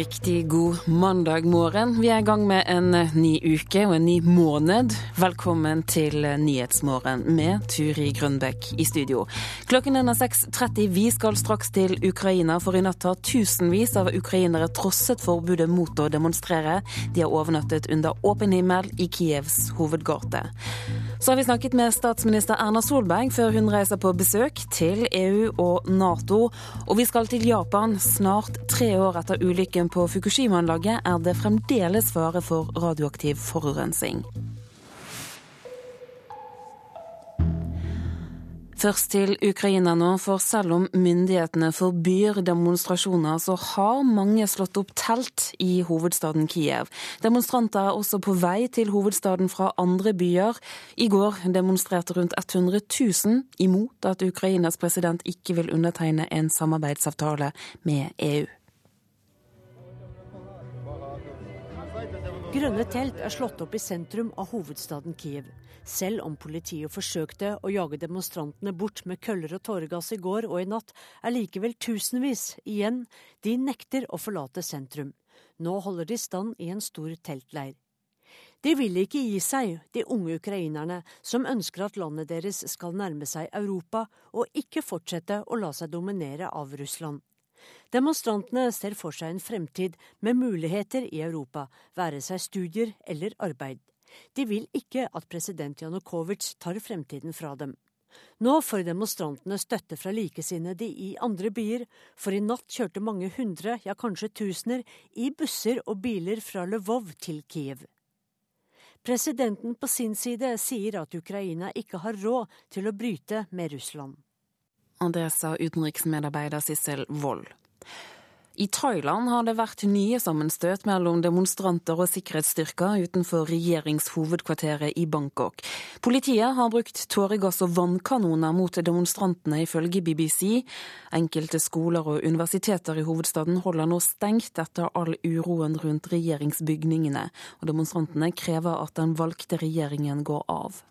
Riktig god mandag morgen. Vi er i gang med en eh, ny uke og en ny måned. Velkommen til eh, Nyhetsmorgen med Turi Grønbekk i studio. Klokken er 6.30. Vi skal straks til Ukraina, for i natt har tusenvis av ukrainere trosset forbudet mot å demonstrere. De har overnattet under åpen himmel i Kievs hovedgate. Så har vi snakket med statsminister Erna Solberg før hun reiser på besøk til EU og Nato. Og vi skal til Japan snart tre år etter ulykken på Fukushima-anlegget er det fremdeles fare for radioaktiv forurensning. Først til Ukraina nå, for selv om myndighetene forbyr demonstrasjoner, så har mange slått opp telt i hovedstaden Kiev. Demonstranter er også på vei til hovedstaden fra andre byer. I går demonstrerte rundt 100 000 imot at Ukrainas president ikke vil undertegne en samarbeidsavtale med EU. Grønne telt er slått opp i sentrum av hovedstaden Kiev. Selv om politiet forsøkte å jage demonstrantene bort med køller og tåregass i går og i natt, er likevel tusenvis igjen. De nekter å forlate sentrum. Nå holder de stand i en stor teltleir. De vil ikke gi seg, de unge ukrainerne som ønsker at landet deres skal nærme seg Europa og ikke fortsette å la seg dominere av Russland. Demonstrantene ser for seg en fremtid med muligheter i Europa, være seg studier eller arbeid. De vil ikke at president Janukovitsj tar fremtiden fra dem. Nå får demonstrantene støtte fra likesinnede i andre byer, for i natt kjørte mange hundre, ja kanskje tusener, i busser og biler fra Lvov til Kiev. Presidenten på sin side sier at Ukraina ikke har råd til å bryte med Russland. Det sa utenriksmedarbeider Sissel Wold. I Thailand har det vært nye sammenstøt mellom demonstranter og sikkerhetsstyrker utenfor regjeringshovedkvarteret i Bangkok. Politiet har brukt tåregass og vannkanoner mot demonstrantene, ifølge BBC. Enkelte skoler og universiteter i hovedstaden holder nå stengt etter all uroen rundt regjeringsbygningene, og demonstrantene krever at den valgte regjeringen går av.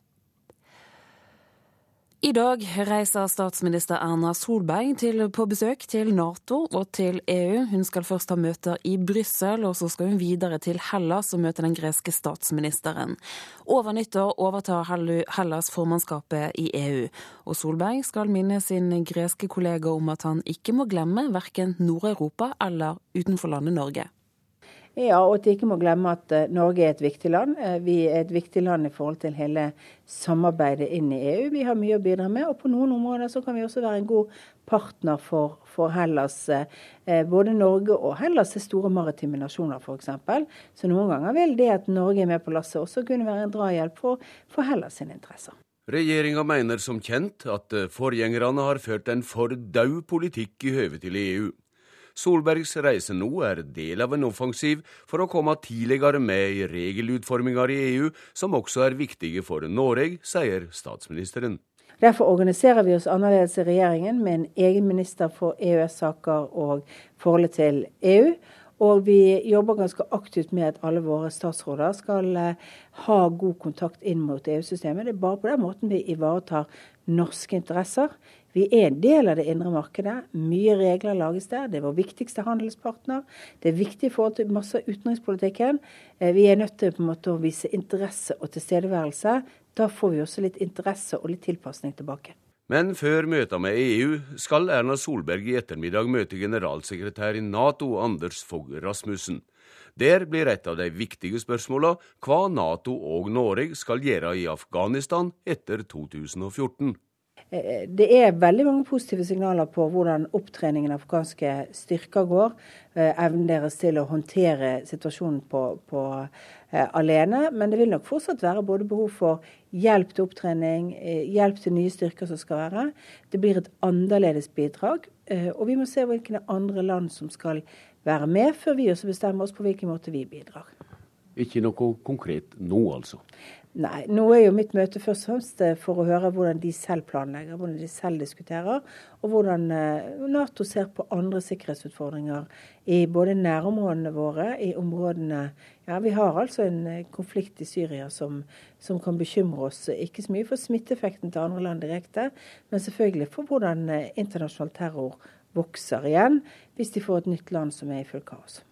I dag reiser statsminister Erna Solberg til, på besøk til Nato og til EU. Hun skal først ha møter i Brussel, og så skal hun videre til Hellas og møte den greske statsministeren. Over nyttår overtar Hellas formannskapet i EU, og Solberg skal minne sin greske kollega om at han ikke må glemme verken Nord-Europa eller utenfor landet Norge. Ja, og at de ikke må glemme at uh, Norge er et viktig land. Uh, vi er et viktig land i forhold til hele samarbeidet inn i EU. Vi har mye å bidra med, og på noen områder så kan vi også være en god partner for, for Hellas. Uh, både Norge og Hellas er store maritime nasjoner, f.eks. Så noen ganger vil det at Norge er med på lasset også kunne være en drahjelp for, for Hellas sine interesser. Regjeringa mener som kjent at forgjengerne har ført en for daud politikk i høve til EU. Solbergs reise nå er del av en offensiv for å komme tidligere med i regelutforminger i EU, som også er viktige for Norge, sier statsministeren. Derfor organiserer vi oss annerledes i regjeringen med en egen minister for EØS-saker og forholdet til EU. Og vi jobber ganske aktivt med at alle våre statsråder skal eh, ha god kontakt inn mot EU-systemet. Det er bare på den måten vi ivaretar norske interesser. Vi er en del av det indre markedet. Mye regler lages der. Det er vår viktigste handelspartner. Det er viktig i forhold til masse av utenrikspolitikken. Eh, vi er nødt til på en måte å vise interesse og tilstedeværelse. Da får vi også litt interesse og litt tilpasning tilbake. Men før møta med EU skal Erna Solberg i ettermiddag møte generalsekretær i Nato, Anders Fogh Rasmussen. Der blir et av de viktige spørsmåla hva Nato og Norge skal gjøre i Afghanistan etter 2014. Eh, det er veldig mange positive signaler på hvordan opptreningen av afghanske styrker går. Eh, evnen deres til å håndtere situasjonen på, på eh, alene. Men det vil nok fortsatt være både behov for hjelp til opptrening, hjelp til nye styrker som skal være. Det blir et annerledes bidrag. Og vi må se hvilke andre land som skal være med, før vi også bestemmer oss på hvilken måte vi bidrar. Ikke noe konkret nå, altså? Nei, nå er jo mitt møte først og fremst eh, for å høre hvordan de selv planlegger, hvordan de selv diskuterer, og hvordan eh, Nato ser på andre sikkerhetsutfordringer i både nærområdene våre, i områdene Ja, vi har altså en eh, konflikt i Syria som, som kan bekymre oss, ikke så mye for smitteeffekten til andre land direkte, men selvfølgelig for hvordan internasjonal terror vokser igjen hvis de får et nytt land som er i full kaos.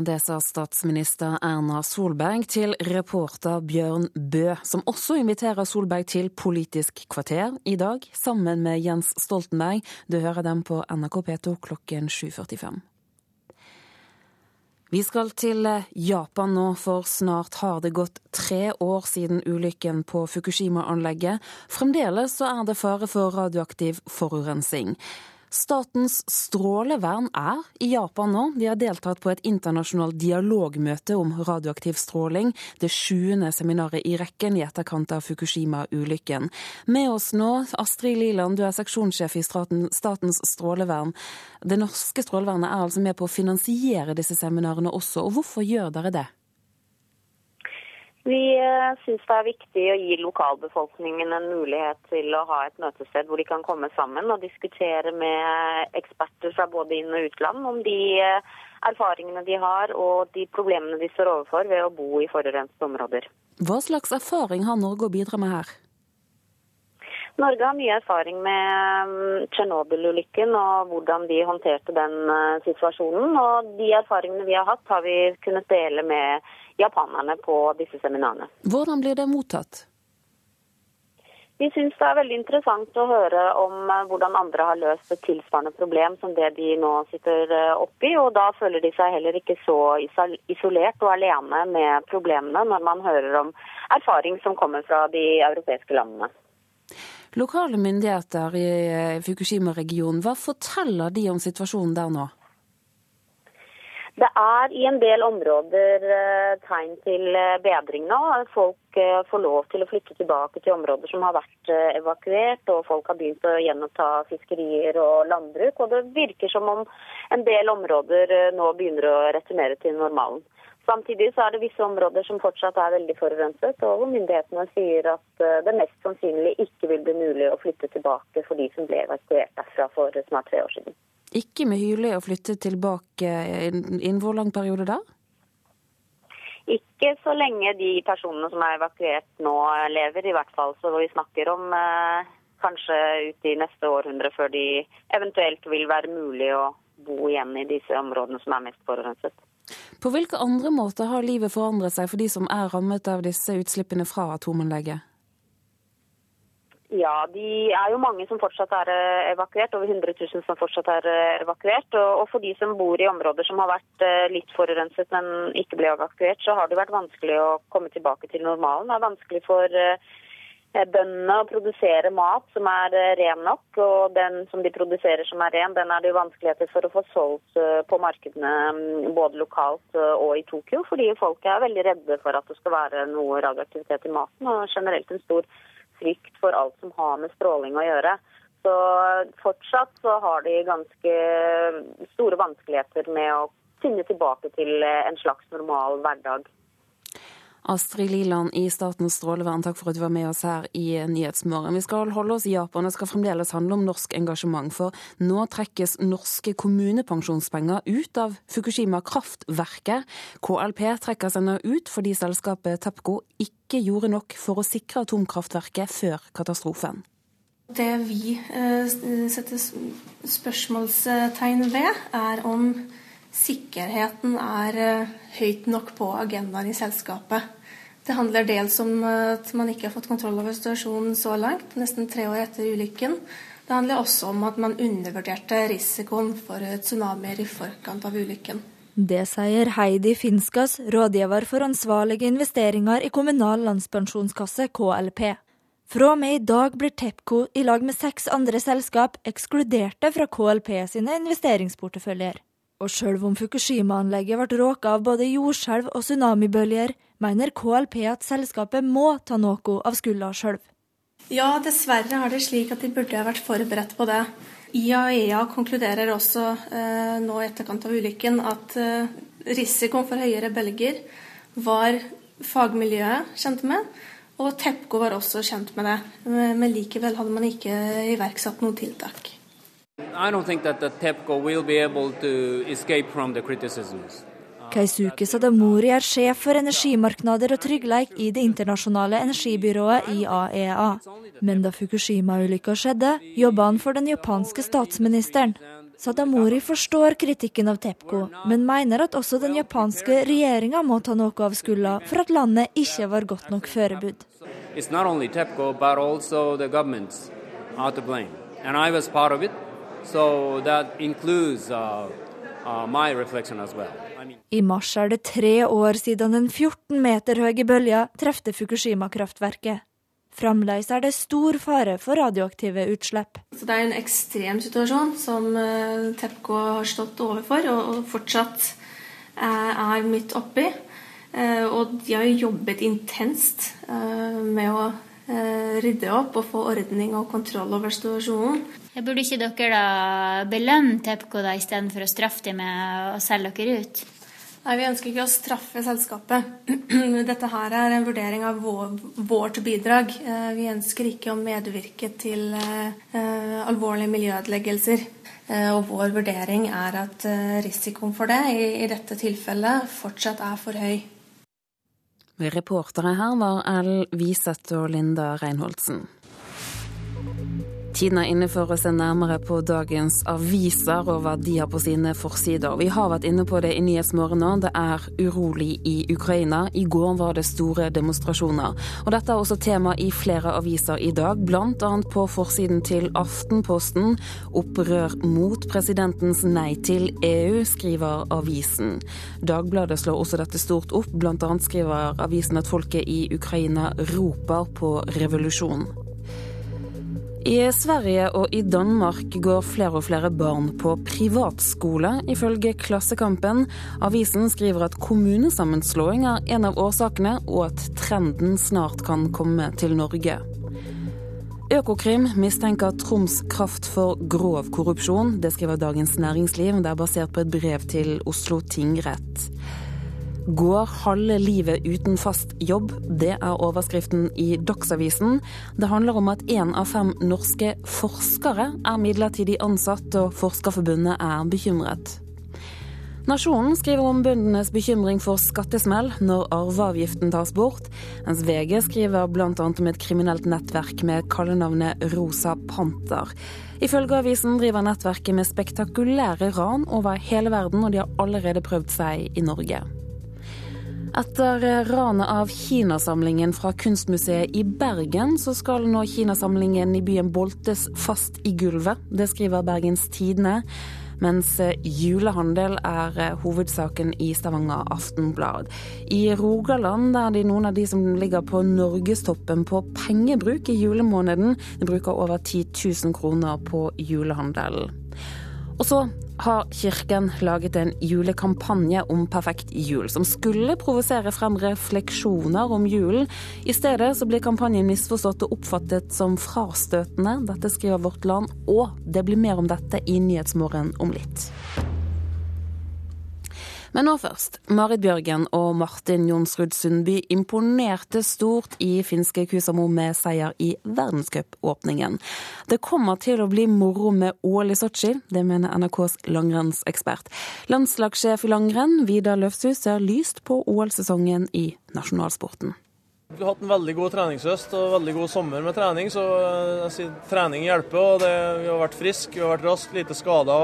Det sa statsminister Erna Solberg til reporter Bjørn Bø, som også inviterer Solberg til Politisk kvarter i dag, sammen med Jens Stoltenberg. Du hører dem på NRK P2 klokken 7.45. Vi skal til Japan nå, for snart har det gått tre år siden ulykken på Fukushima-anlegget. Fremdeles er det fare for radioaktiv forurensning. Statens strålevern er i Japan nå. De har deltatt på et internasjonalt dialogmøte om radioaktiv stråling, det sjuende seminaret i rekken i etterkant av Fukushima-ulykken. Med oss nå, Astrid Liland, du er seksjonssjef i Statens strålevern. Det norske strålevernet er altså med på å finansiere disse seminarene også, og hvorfor gjør dere det? Vi eh, syns det er viktig å gi lokalbefolkningen en mulighet til å ha et møtested hvor de kan komme sammen og diskutere med eksperter fra både inn- og utland om de eh, erfaringene de har og de problemene de står overfor ved å bo i forurensede områder. Hva slags erfaring har Norge å bidra med her? Norge har mye erfaring med mm, Tsjernobyl-ulykken og hvordan de håndterte den eh, situasjonen. Og de erfaringene vi har hatt, har vi kunnet dele med japanerne på disse seminarene. Hvordan blir det mottatt? Vi syns det er veldig interessant å høre om eh, hvordan andre har løst et tilsvarende problem som det de nå sitter eh, oppi. Og da føler de seg heller ikke så isolert og alene med problemene når man hører om erfaring som kommer fra de europeiske landene. Lokale myndigheter i eh, Fukushima-regionen, hva forteller de om situasjonen der nå? Det er i en del områder eh, tegn til eh, bedring nå. Folk eh, får lov til å flytte tilbake til områder som har vært evakuert, og folk har begynt å gjenoppta fiskerier og landbruk. Og det virker som om en del områder nå begynner å returnere til normalen. Samtidig så er det visse områder som fortsatt er veldig forurenset, og hvor myndighetene sier at det mest sannsynlig ikke vil bli mulig å flytte tilbake for de som ble evakuert derfra for snart tre år siden. Ikke med Hyle å flytte tilbake innen hvor lang periode da? Ikke så lenge de personene som er evakuert nå lever, i hvert fall. Så vi snakker om eh, kanskje ut i neste århundre før de eventuelt vil være mulig å bo igjen i disse områdene som er mest forurenset. På hvilke andre måter har livet forandret seg for de som er rammet av disse utslippene fra atomanlegget? Ja, de er jo mange som fortsatt er eh, evakuert. Over 100 000 som fortsatt er eh, evakuert. Og for de som bor i områder som har vært eh, litt forurenset, men ikke ble evakuert, så har det vært vanskelig å komme tilbake til normalen. Det er vanskelig for bøndene å produsere mat som er ren nok. Og den som de produserer som er ren, den er det jo vanskeligheter for å få solgt på markedene mm, både lokalt og i Tokyo. Fordi folk er veldig redde for at det skal være noe radioaktivitet i maten, og generelt en stor frykt for alt som har med stråling å gjøre. Så fortsatt så har de ganske store vanskeligheter med å finne tilbake til en slags normal hverdag. Astrid Liland i Statens strålevern, takk for at du var med oss her i Nyhetsmorgen. Vi skal holde oss i Japan. Det skal fremdeles handle om norsk engasjement. For nå trekkes norske kommunepensjonspenger ut av Fukushima kraftverket. KLP trekker seg nå ut fordi selskapet Tepco ikke gjorde nok for å sikre atomkraftverket før katastrofen. Det vi eh, setter spørsmålstegn ved, er om sikkerheten er eh, høyt nok på agendaen i selskapet. Det handler dels om at man ikke har fått kontroll over situasjonen så langt, nesten tre år etter ulykken. Det handler også om at man undervurderte risikoen for tsunamier i forkant av ulykken. Det sier Heidi Finskas, rådgiver for ansvarlige investeringer i Kommunal landspensjonskasse, KLP. Fra og med i dag blir Tepco i lag med seks andre selskap ekskluderte fra KLP sine investeringsporteføljer. Og sjøl om Fukushima-anlegget ble råka av både jordskjelv og tsunamibølger, mener KLP at selskapet må ta noe av skylda sjøl. Ja, dessverre er det slik at de burde vært forberedt på det. IAEA e konkluderer også eh, nå i etterkant av ulykken at eh, risikoen for høyere bølger var fagmiljøet kjent med, og Tepco var også kjent med det. Men likevel hadde man ikke iverksatt noen tiltak. I don't think that the TEPCO will be able to escape from the criticisms. Keisuke Sadamori er sjef for energimarkeder og tryggleik i det internasjonale energibyrået IAEA. Men da Fukushima-ulykka skjedde, jobba han for den japanske statsministeren. Sadamori forstår kritikken av Tepco, men mener at også den japanske regjeringa må ta noe av skylda for at landet ikke var godt nok forberedt. It's not only TEPCO, but also the governments are to blame. And I was part of it, so that includes uh, uh, my reflection as well. I mars er det tre år siden den 14 meter høye bølja trefte Fukushima-kraftverket. Fremdeles er det stor fare for radioaktive utslipp. Så det er en ekstrem situasjon som uh, TEPCO har stått overfor, og, fortsatt uh, er midt oppi. Uh, og de har jobbet intenst med å rydde opp og få ordning og kontroll over situasjonen. Jeg burde ikke dere da belønne TEPCO da, istedenfor å straffe dem med å selge dere ut? Nei, Vi ønsker ikke å straffe selskapet. Dette her er en vurdering av vår, vårt bidrag. Eh, vi ønsker ikke å medvirke til uh, alvorlige miljøødeleggelser. Uh, og vår vurdering er at uh, risikoen for det i, i, dette tilfellet fortsatt er for høy. Reportere her var L. Wiseth og Linda Reinholdsen. Tiden er inne for å se nærmere på dagens aviser og hva de har på sine forsider. Vi har vært inne på det i Nyhetsmorgen nå. Det er urolig i Ukraina. I går var det store demonstrasjoner. Og dette er også tema i flere aviser i dag, bl.a. på forsiden til Aftenposten. Opprør mot presidentens nei til EU, skriver avisen. Dagbladet slår også dette stort opp. Annet skriver avisen at folket i Ukraina roper på revolusjon. I Sverige og i Danmark går flere og flere barn på privatskole, ifølge Klassekampen. Avisen skriver at kommunesammenslåing er en av årsakene, og at trenden snart kan komme til Norge. Økokrim mistenker Troms Kraft for grov korrupsjon. Det skriver Dagens Næringsliv. Det er basert på et brev til Oslo tingrett går halve livet uten fast jobb. Det er overskriften i Dagsavisen. Det handler om at én av fem norske forskere er midlertidig ansatt, og Forskerforbundet er bekymret. Nasjonen skriver om bøndenes bekymring for skattesmell når arveavgiften tas bort, mens VG skriver bl.a. om et kriminelt nettverk med kallenavnet Rosa Panter. Ifølge avisen driver nettverket med spektakulære ran over hele verden, og de har allerede prøvd seg i Norge. Etter ranet av Kinasamlingen fra Kunstmuseet i Bergen, så skal nå Kinasamlingen i byen boltes fast i gulvet. Det skriver Bergens Tidende. Mens julehandel er hovedsaken i Stavanger Aftenblad. I Rogaland er de noen av de som ligger på norgestoppen på pengebruk i julemåneden. De bruker over 10 000 kroner på julehandelen. Og så har Kirken laget en julekampanje om perfekt jul, som skulle provosere frem refleksjoner om julen. I stedet så blir kampanjen misforstått og oppfattet som frastøtende. Dette skriver Vårt Land, og det blir mer om dette i Nyhetsmorgen om litt. Men nå først. Marit Bjørgen og Martin Jonsrud Sundby imponerte stort i finske Kusamo med seier i verdenscupåpningen. Det kommer til å bli moro med OL i Sotsji, det mener NRKs langrennsekspert. Landslagssjef i langrenn, Vidar Løfshus, ser lyst på OL-sesongen i nasjonalsporten. Vi har hatt en veldig god treningshøst og veldig god sommer med trening, så jeg sier, trening hjelper. og det, Vi har vært friske, vi har vært raske, lite skada.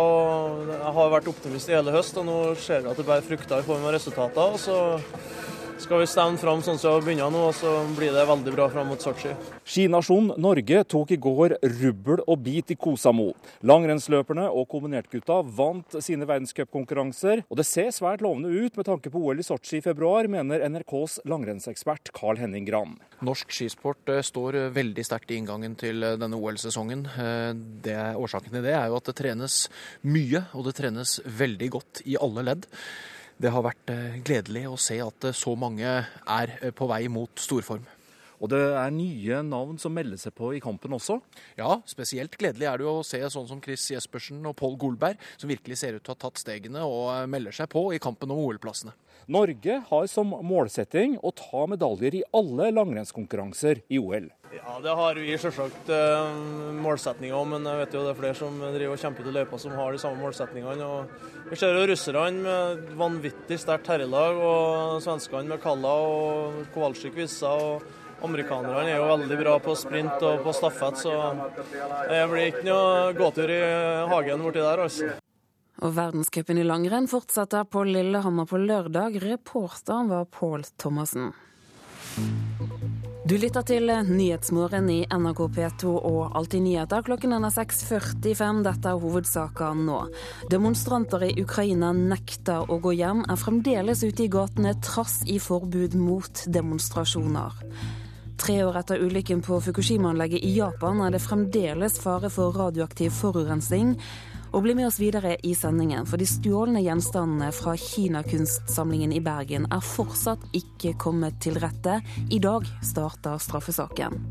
Jeg har vært optimist i hele høst, og nå ser vi at det bærer frukter i form av resultater. og så skal vi stemme fram sånn som vi har begynt nå, og så blir det veldig bra fram mot Sotsji. Skinasjonen Norge tok i går rubbel og bit i Kosamo. Langrennsløperne og kombinertgutta vant sine verdenscupkonkurranser, og det ser svært lovende ut med tanke på OL i Sotsji i februar, mener NRKs langrennsekspert Carl Henning Gran. Norsk skisport eh, står veldig sterkt i inngangen til eh, denne OL-sesongen. Eh, årsaken til det er jo at det trenes mye, og det trenes veldig godt i alle ledd. Det har vært eh, gledelig å se at eh, så mange er eh, på vei mot storform. Og det er nye navn som melder seg på i kampen også? Ja, spesielt gledelig er det jo å se sånn som Chris Jespersen og Pål Golberg, som virkelig ser ut til å ha tatt stegene og melder seg på i kampen om OL-plassene. Norge har som målsetting å ta medaljer i alle langrennskonkurranser i OL. Ja, det har vi selvsagt eh, målsetninger om, men jeg vet jo det er flere som driver og kjemper til løypa som har de samme målsetningene. Og vi ser jo russerne med vanvittig sterkt herrelag, og svenskene med Kalla og Kowalczyk Vissa. og Amerikanerne er jo veldig bra på sprint og på stafett, så det blir ikke noe gåtur i hagen borti der, altså. Og verdenscupen i langrenn fortsetter på Lillehammer på lørdag. Reporteren var Pål Thomassen. Du lytter til Nyhetsmorgen i NRK P2 og Alltid nyheter. Klokken er 6.45. Dette er hovedsaker nå. Demonstranter i Ukraina nekter å gå hjem, er fremdeles ute i gatene trass i forbud mot demonstrasjoner. Tre år etter ulykken på Fukushima-anlegget i Japan er det fremdeles fare for radioaktiv forurensning. Og bli med oss videre i sendingen, for de stjålne gjenstandene fra Kinakunstsamlingen i Bergen er fortsatt ikke kommet til rette. I dag starter straffesaken.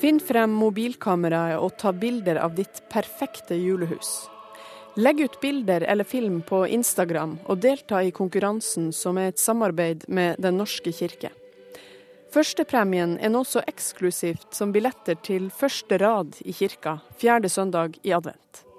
Finn frem mobilkameraet og ta bilder av ditt perfekte julehus. Legg ut bilder eller film på Instagram og delta i konkurransen som er et samarbeid med Den norske kirke. Førstepremien er nå så eksklusivt som billetter til første rad i kirka fjerde søndag i advent.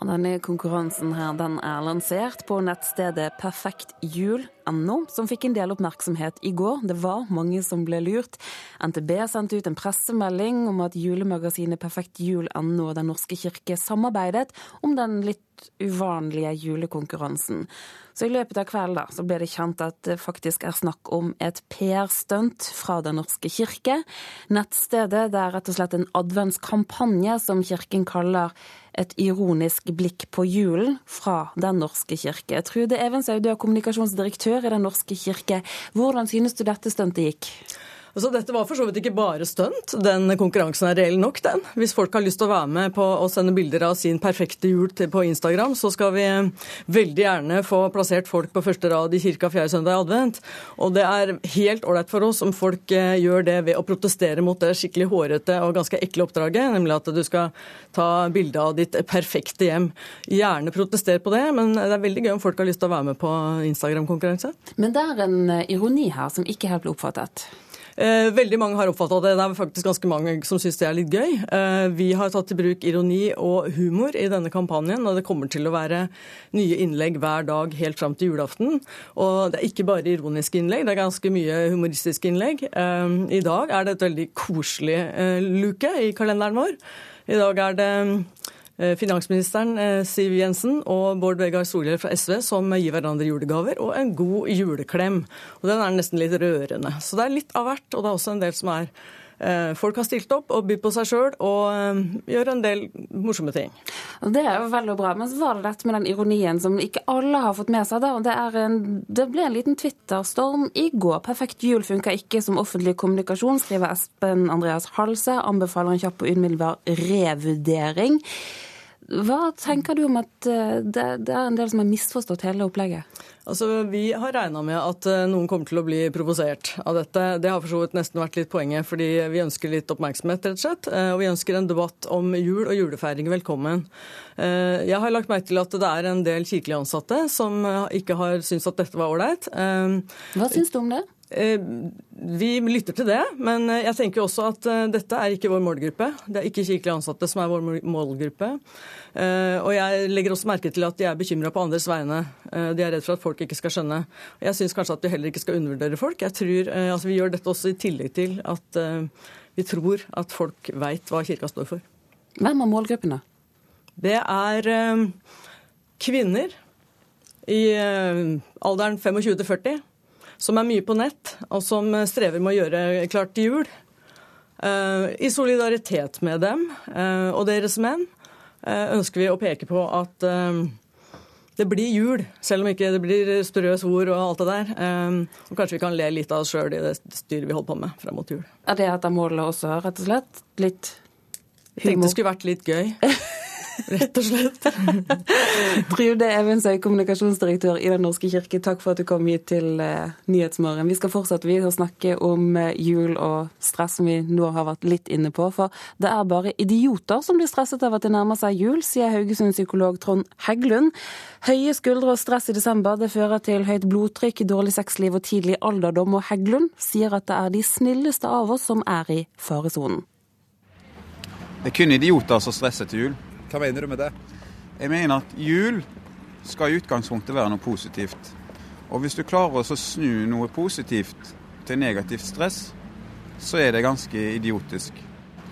Denne konkurransen her, den er lansert på nettstedet perfektjul.no, som fikk en del oppmerksomhet i går. Det var mange som ble lurt. NTB sendte ut en pressemelding om at julemagasinet perfektjul.no og Den norske kirke samarbeidet om den litt uvanlige julekonkurransen. Så i løpet av kvelden da, så ble det kjent at det faktisk er snakk om et PR-stunt fra Den norske kirke. Nettstedet det er rett og slett en adventskampanje som kirken kaller et ironisk blikk på julen fra Den norske kirke. Trude Evenshaug, du er kommunikasjonsdirektør i Den norske kirke. Hvordan synes du dette stuntet gikk? Altså, dette var for så vidt ikke bare stunt. Den konkurransen er reell nok, den. Hvis folk har lyst til å være med på å sende bilder av sin perfekte jul på Instagram, så skal vi veldig gjerne få plassert folk på første rad i kirka fjerde søndag i advent. Og det er helt ålreit for oss om folk eh, gjør det ved å protestere mot det skikkelig hårete og ganske ekle oppdraget, nemlig at du skal ta bilde av ditt perfekte hjem. Gjerne protester på det, men det er veldig gøy om folk har lyst til å være med på Instagram-konkurranse. Men det er en eh, ironi her som ikke helt ble oppfattet? Eh, veldig mange har oppfatta det. Det er faktisk ganske mange som syns det er litt gøy. Eh, vi har tatt i bruk ironi og humor i denne kampanjen, og det kommer til å være nye innlegg hver dag helt fram til julaften. Og det er ikke bare ironiske innlegg, det er ganske mye humoristiske innlegg. Eh, I dag er det et veldig koselig luke i kalenderen vår. I dag er det finansministeren eh, Siv Jensen og Bård Vegar Solhjell fra SV som gir hverandre julegaver, og en god juleklem. Og Den er nesten litt rørende. Så det er litt av hvert, og det er også en del som er eh, Folk har stilt opp og bydd på seg sjøl og gjør en del morsomme ting. Det er jo veldig bra. Men så var det dette med den ironien som ikke alle har fått med seg. da. Det, en, det ble en liten Twitter-storm i går. Perfekt jul funker ikke som offentlig kommunikasjon, skriver Espen Andreas Halse. Anbefaler en kjapp og umiddelbar revurdering. Hva tenker du om at eh, det, det er en del som har misforstått hele opplegget? Altså, Vi har regna med at eh, noen kommer til å bli provosert av dette. Det har for så vidt nesten vært litt poenget, fordi vi ønsker litt oppmerksomhet, rett og slett. Eh, og vi ønsker en debatt om jul og julefeiring velkommen. Jeg har lagt merke til at det er en del kirkelige ansatte som ikke har syntes at dette var ålreit. Hva syns du om det? Eh, vi lytter til det, men eh, jeg tenker også at eh, dette er ikke vår målgruppe. Det er ikke kirkelig ansatte som er vår målgruppe. Og jeg legger også merke til at de er bekymra på andres vegne. De er redd for at folk ikke skal skjønne. Jeg syns kanskje at vi heller ikke skal undervurdere folk. Jeg tror altså Vi gjør dette også i tillegg til at vi tror at folk veit hva kirka står for. Hvem er målgruppene? Det er kvinner i alderen 25 til 40 som er mye på nett, og som strever med å gjøre klart til jul. Eh, I solidaritet med dem eh, og deres menn eh, ønsker vi å peke på at det blir jul, selv om ikke det blir strøs ord og alt det der. Og kanskje vi kan le litt av oss sjøl i det styret vi holder på med fram mot jul. Er det et av målene også, rett og slett? Litt humor? Jeg tenkte det skulle vært litt gøy. Rett og slett. Trude Evensøy, kommunikasjonsdirektør i Den norske kirke, takk for at du kom hit til uh, Nyhetsmorgen. Vi skal fortsette vi å snakke om uh, jul og stress, som vi nå har vært litt inne på. For det er bare idioter som blir stresset av at det nærmer seg jul, sier Haugesund-psykolog Trond Heggelund. Høye skuldre og stress i desember det fører til høyt blodtrykk, dårlig sexliv og tidlig alderdom. Og Heggelund sier at det er de snilleste av oss som er i faresonen. Det er kun idioter som stresser til jul. Hva mener du med det? Jeg mener at jul skal i utgangspunktet være noe positivt. Og hvis du klarer å snu noe positivt til negativt stress, så er det ganske idiotisk.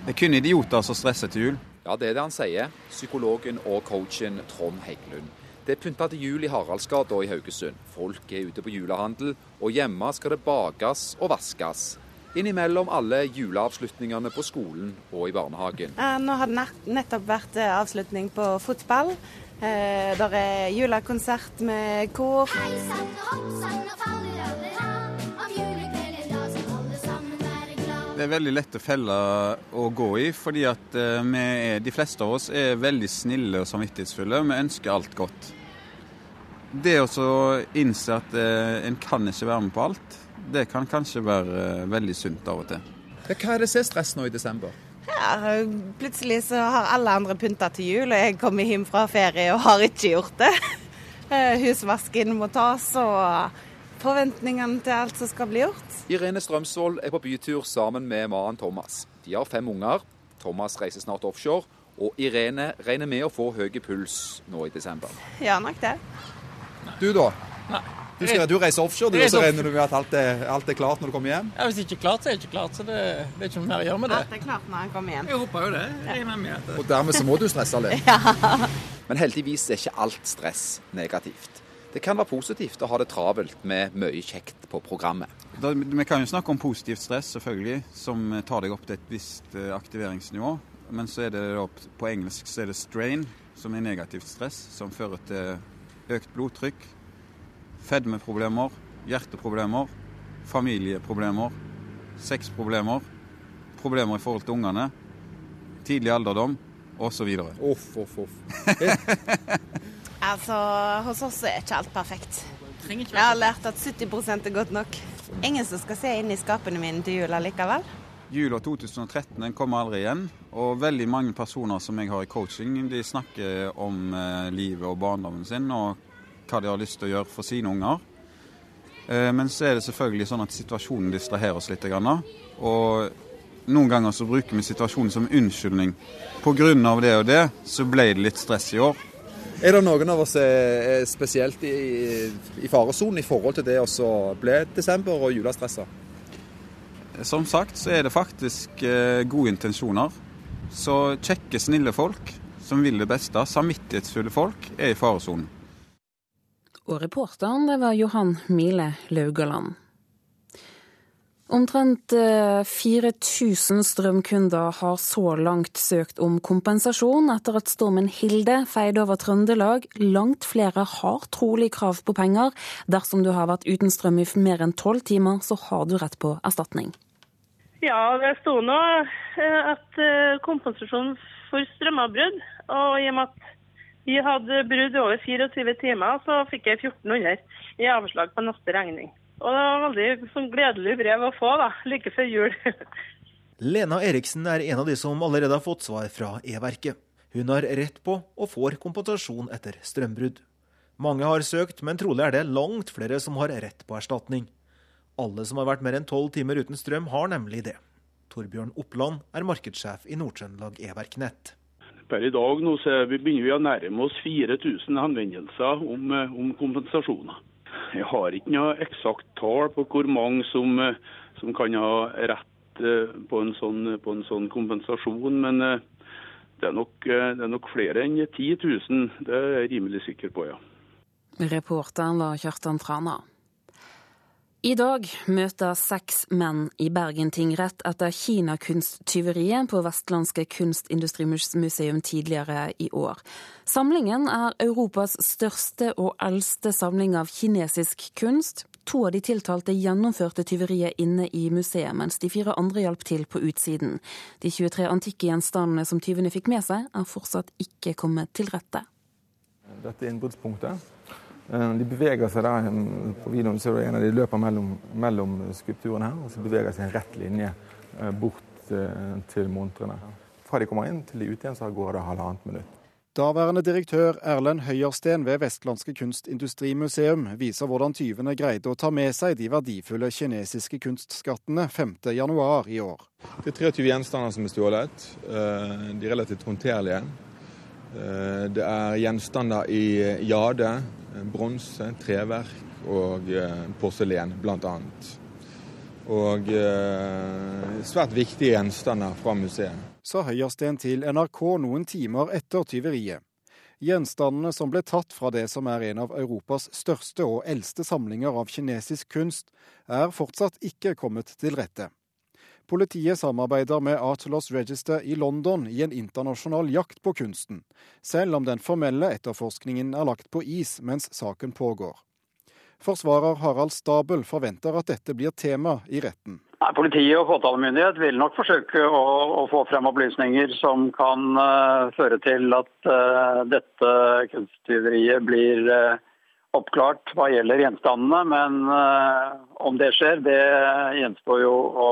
Det er kun idioter som stresser til jul. Ja, det er det han sier, psykologen og coachen Trond Heggelund. Det er pynta til jul i Haraldsgata i Haugesund. Folk er ute på julehandel, og hjemme skal det bakes og vaskes innimellom alle juleavslutningene på skolen og i barnehagen. Nå har det nettopp vært eh, avslutning på fotball. Eh, der er julekonsert med kor. Det er veldig lett å felle å gå i, fordi at eh, er, de fleste av oss er veldig snille og samvittighetsfulle. Vi ønsker alt godt. Det å innse at en kan ikke være med på alt, det kan kanskje være eh, veldig sunt av og til. Hva er det som er stress nå i desember? Ja, plutselig så har alle andre pynta til jul, og jeg kommer hjem fra ferie og har ikke gjort det. Eh, husvasken må tas, og forventningene til alt som skal bli gjort. Irene Strømsvold er på bytur sammen med mannen Thomas. De har fem unger. Thomas reiser snart offshore, og Irene regner med å få høy puls nå i desember. Ja, nok det. Du da? Nei. Du, skal, du reiser offshore, du, og så regner du med at alt er, alt er, klart når du kommer hjem? Ja, Hvis det ikke er klart, så er det ikke klart. Så det, det er ikke noe mer å gjøre med det. Alt er klart når han kommer hjem. Jeg håper jo det. Jeg med det. Og dermed så må du stresse litt. ja. Men heldigvis er ikke alt stress negativt. Det kan være positivt å ha det travelt med mye kjekt på programmet. Da, vi kan jo snakke om positivt stress, selvfølgelig, som tar deg opp til et visst eh, aktiveringsnivå. Men så er det da, på engelsk så er det strain, som er negativt stress, som fører til økt blodtrykk, fedmeproblemer, hjerteproblemer, familieproblemer, sexproblemer, problemer i forhold til ungene, tidlig alderdom osv. Uff, uff, uff. altså, hos oss er ikke alt perfekt. Jeg har lært at 70% er godt nok. Ingen som skal se inn i skapene mine til jul likevel. Jula 2013 den kommer aldri igjen. Og veldig mange personer som jeg har i coaching, de snakker om eh, livet og barndommen sin. Og hva de har lyst til å gjøre for sine unger. Eh, men så er det selvfølgelig sånn at situasjonen distraherer oss litt. Og noen ganger så bruker vi situasjonen som unnskyldning. Pga. det og det, så ble det litt stress i år. Er det noen av oss er spesielt i, i faresonen i forhold til det å bli desember og julestressa? Som sagt så er det faktisk eh, gode intensjoner. Så kjekke, snille folk som vil det beste, samvittighetsfulle folk, er i faresonen. Og reporteren, det var Johan Mile Laugaland. Omtrent 4000 eh, strømkunder har så langt søkt om kompensasjon etter at stormen Hilde feide over Trøndelag. Langt flere har trolig krav på penger. Dersom du har vært uten strøm i mer enn tolv timer, så har du rett på erstatning. Ja, det sto nå eh, at eh, kompensasjon for strømavbrudd. Og i og med at vi hadde brudd over 24 timer, så fikk jeg 1400 i avslag på neste regning. Og det var veldig sånn gledelig brev å få, da, like før jul. Lena Eriksen er en av de som allerede har fått svar fra E-verket. Hun har rett på og får kompensasjon etter strømbrudd. Mange har søkt, men trolig er det langt flere som har rett på erstatning. Alle som har vært mer enn tolv timer uten strøm, har nemlig det. Torbjørn Oppland er markedssjef i Nord-Trøndelag E-verk Nett. Per i dag nå så begynner vi å nærme oss 4000 henvendelser om, eh, om, kompensasjoner. Jeg har ikke noe eksakt tall på hvor mange som, eh, som kan ha rett eh, på en, sånn, på en sånn, kompensasjon, men det er, nok, det er nok flere enn 10 000. Det er jeg rimelig sikker på, ja. Reporteren var Kjartan Trana. I dag møter seks menn i Bergen tingrett etter kinakunsttyveriet på Vestlandske kunstindustrimuseum tidligere i år. Samlingen er Europas største og eldste samling av kinesisk kunst. To av de tiltalte gjennomførte tyveriet inne i museet, mens de fire andre hjalp til på utsiden. De 23 antikke gjenstandene som tyvene fikk med seg, er fortsatt ikke kommet til rette. Dette innbruddspunktet. Eh, de beveger seg der på videoen, så er en av de løper mellom, mellom skulpturene her, og så beveger seg en rett linje eh, bort eh, til montrene. Fra de kommer inn til de er ute igjen, så går det halvannet minutt. Daværende direktør Erlend Høyersten ved Vestlandske kunstindustrimuseum viser hvordan tyvene greide å ta med seg de verdifulle kinesiske kunstskattene 5.1 i år. Det er 23 gjenstander som er stjålet. Eh, de er relativt håndterlige. Eh, det er gjenstander i jade, bronse, treverk og eh, porselen, bl.a. Og svært viktige gjenstander fra museet sa Høyersten til NRK noen timer etter tyveriet. Gjenstandene som ble tatt fra det som er en av Europas største og eldste samlinger av kinesisk kunst, er fortsatt ikke kommet til rette. Politiet samarbeider med Art Loss Register i London i en internasjonal jakt på kunsten, selv om den formelle etterforskningen er lagt på is mens saken pågår. Forsvarer Harald Stabel forventer at dette blir tema i retten. Nei, Politiet og påtalemyndighet vil nok forsøke å, å få frem opplysninger som kan uh, føre til at uh, dette kunsttyveriet blir uh, oppklart hva gjelder gjenstandene. Men om det skjer, det gjenstår jo å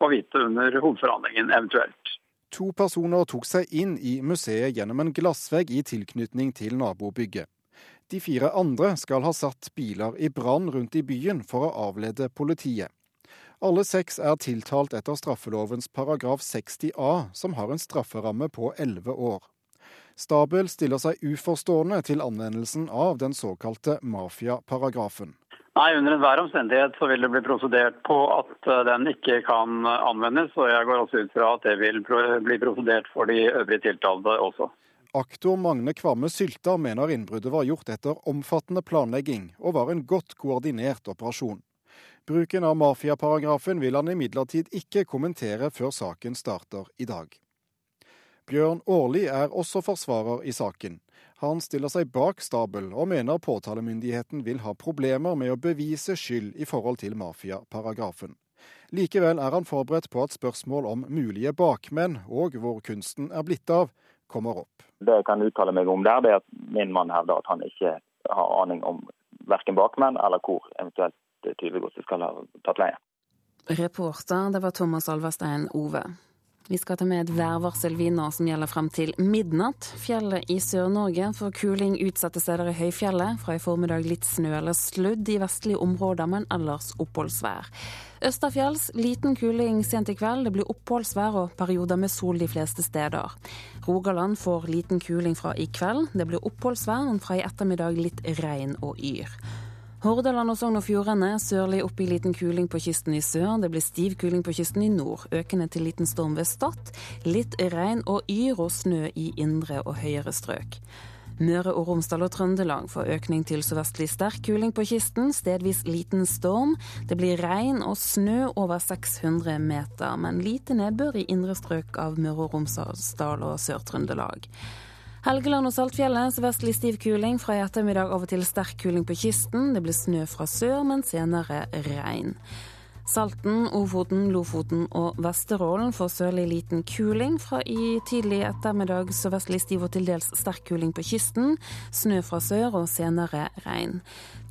få vite under hovedforhandlingen eventuelt. To personer tok seg inn i museet gjennom en glassvegg i tilknytning til nabobygget. De fire andre skal ha satt biler i brann rundt i byen for å avlede politiet. Alle seks er tiltalt etter straffelovens paragraf 60a, som har en strafferamme på elleve år. Stabel stiller seg uforstående til anvendelsen av den såkalte mafiaparagrafen. Nei, Under enhver omstendighet så vil det bli prosedert på at eh, den ikke kan anvendes. Og jeg går også ut fra at det vil bli prosedert for de øvrige tiltalte også. Aktor Magne Kvamme Sylta mener innbruddet var gjort etter omfattende planlegging og var en godt koordinert operasjon. Bruken av mafiaparagrafen vil han imidlertid ikke kommentere før saken starter i dag. Bjørn Aarli er også forsvarer i saken. Han stiller seg bak Stabel, og mener påtalemyndigheten vil ha problemer med å bevise skyld i forhold til mafiaparagrafen. Likevel er han forberedt på at spørsmål om mulige bakmenn og hvor kunsten er blitt av, kommer opp. Det jeg kan uttale meg om der, det er at min mann hevder at han ikke har aning om verken bakmenn eller hvor eventuelt tyvegodset skal ha tatt leie. Reporter, det var Thomas Alverstein Ove. Vi skal ta med et værvarsel nå som gjelder frem til midnatt. Fjellet i Sør-Norge får kuling utsatte steder i høyfjellet. Fra i formiddag litt snø eller sludd i vestlige områder, men ellers oppholdsvær. Østafjells liten kuling sent i kveld. Det blir oppholdsvær og perioder med sol de fleste steder. Rogaland får liten kuling fra i kveld. Det blir oppholdsvær, men fra i ettermiddag litt regn og yr. Hordaland og Sogn og Fjordane sørlig opp i liten kuling på kysten i sør. Det blir stiv kuling på kysten i nord. Økende til liten storm ved Stad. Litt regn og yr og snø i indre og høyere strøk. Møre og Romsdal og Trøndelag får økning til sørvestlig sterk kuling på kysten, stedvis liten storm. Det blir regn og snø over 600 meter, men lite nedbør i indre strøk av Møre og Romsdal og Sør-Trøndelag. Helgeland og Saltfjellet sørvestlig stiv kuling. Fra i ettermiddag av og til sterk kuling på kysten. Det blir snø fra sør, men senere regn. Salten, Ofoten, Lofoten og Vesterålen får sørlig liten kuling. Fra i tidlig ettermiddag sørvestlig stiv og til dels sterk kuling på kysten. Snø fra sør og senere regn.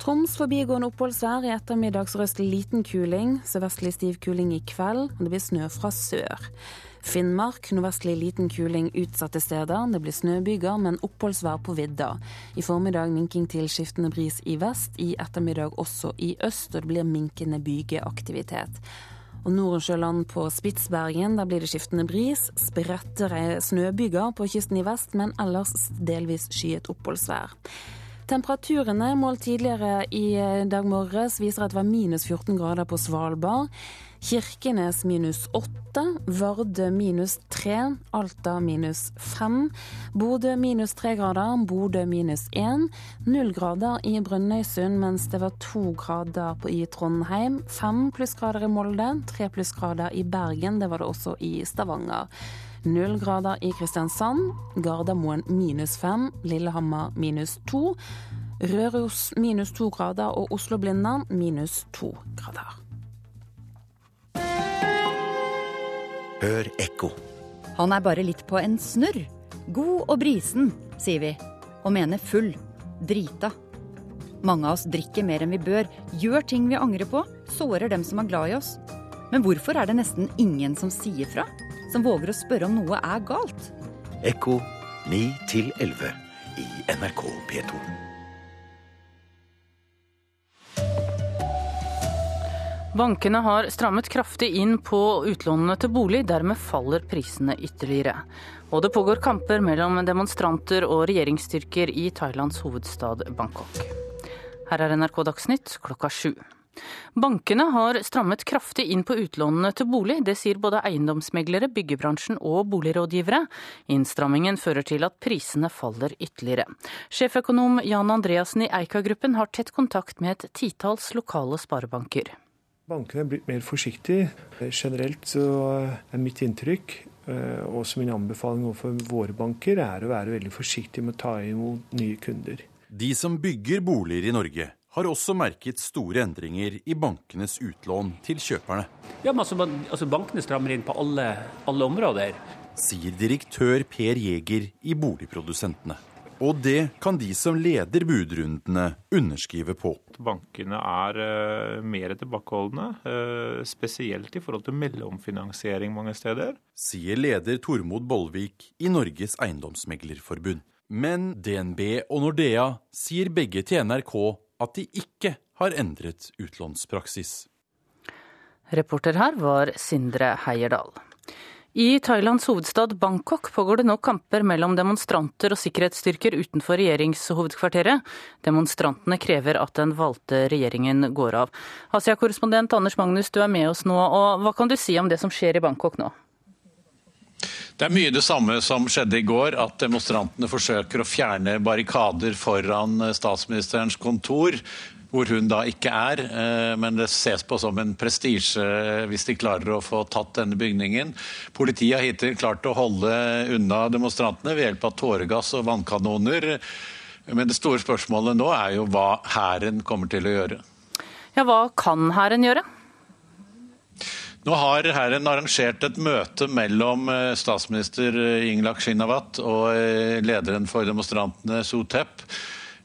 Troms forbigående oppholdsvær. I ettermiddag sørøstlig liten kuling. Sørvestlig stiv kuling i kveld. Det blir snø fra sør. Finnmark nordvestlig liten kuling utsatte steder. Det blir snøbyger, men oppholdsvær på vidda. I formiddag minking til skiftende bris i vest, i ettermiddag også i øst, og det blir minkende bygeaktivitet. Og Nordensjøland på Spitsbergen, der blir det skiftende bris. Spredte snøbyger på kysten i vest, men ellers delvis skyet oppholdsvær. Temperaturene målt tidligere i dag morges viser at det var minus 14 grader på Svalbard. Kirkenes minus åtte, Vardø minus tre, Alta minus fem, Bodø minus tre grader, Bodø minus én, null grader i Brønnøysund, mens det var to grader i Trondheim, fem plussgrader i Molde, tre plussgrader i Bergen, det var det også i Stavanger. Null grader i Kristiansand, Gardermoen minus fem, Lillehammer minus to. Røros minus to grader og Oslo-Blindern minus to grader. Hør ekko. Han er bare litt på en snurr. God og brisen, sier vi. Og mener full. Drita. Mange av oss drikker mer enn vi bør, gjør ting vi angrer på, sårer dem som er glad i oss. Men hvorfor er det nesten ingen som sier fra? Som våger å spørre om noe er galt? Ekko 9 11 i NRK P2. Bankene har strammet kraftig inn på utlånene til bolig, dermed faller prisene ytterligere. Og det pågår kamper mellom demonstranter og regjeringsstyrker i Thailands hovedstad Bangkok. Her er NRK Dagsnytt klokka sju. Bankene har strammet kraftig inn på utlånene til bolig. Det sier både eiendomsmeglere, byggebransjen og boligrådgivere. Innstrammingen fører til at prisene faller ytterligere. Sjeføkonom Jan Andreassen i Eika-gruppen har tett kontakt med et titalls lokale sparebanker. Bankene er blitt mer forsiktige. Generelt så er mitt inntrykk, eh, og som min anbefaling overfor våre banker, er å være veldig forsiktig med å ta imot nye kunder. De som bygger boliger i Norge, har også merket store endringer i bankenes utlån til kjøperne. Ja, men altså, altså Bankene strammer inn på alle, alle områder. Sier direktør Per Jæger i Boligprodusentene. Og det kan de som leder budrundene underskrive på. Bankene er uh, mer tilbakeholdne, uh, spesielt i forhold til mellomfinansiering mange steder. Sier leder Tormod Bollvik i Norges Eiendomsmeglerforbund. Men DNB og Nordea sier begge til NRK at de ikke har endret utlånspraksis. Reporter her var Sindre Heierdal. I Thailands hovedstad Bangkok pågår det nå kamper mellom demonstranter og sikkerhetsstyrker utenfor regjeringshovedkvarteret. Demonstrantene krever at den valgte regjeringen går av. Asia-korrespondent Anders Magnus, du er med oss nå. og Hva kan du si om det som skjer i Bangkok nå? Det er mye det samme som skjedde i går, at demonstrantene forsøker å fjerne barrikader foran statsministerens kontor hvor hun da ikke er. Eh, men det ses på som en prestisje hvis de klarer å få tatt denne bygningen. Politiet har hittil klart å holde unna demonstrantene ved hjelp av tåregass og vannkanoner. Men det store spørsmålet nå er jo hva hæren kommer til å gjøre. Ja, Hva kan hæren gjøre? Nå har hæren arrangert et møte mellom eh, statsminister Inglak Shinawat og eh, lederen for demonstrantene Sotep.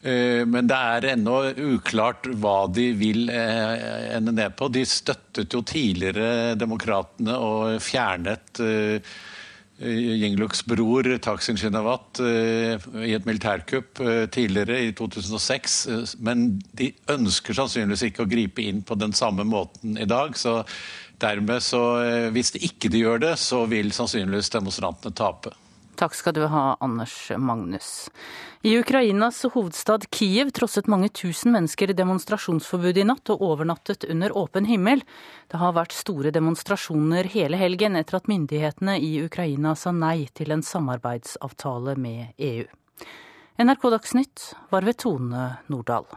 Eh, men det er ennå uklart hva de vil ende ned på. De støttet jo tidligere demokratene og fjernet Yingluks bror Taksin Shinawat i et militærkupp tidligere, i 2006. Men de ønsker sannsynligvis ikke å gripe inn på den samme måten i dag. så Dermed så, eh, Hvis de ikke de gjør det, så vil sannsynligvis demonstrantene tape. Takk skal du ha, Anders Magnus. I Ukrainas hovedstad Kiev trosset mange tusen mennesker demonstrasjonsforbudet i natt og overnattet under åpen himmel. Det har vært store demonstrasjoner hele helgen etter at myndighetene i Ukraina sa nei til en samarbeidsavtale med EU. NRK Dagsnytt var ved Tone Nordahl.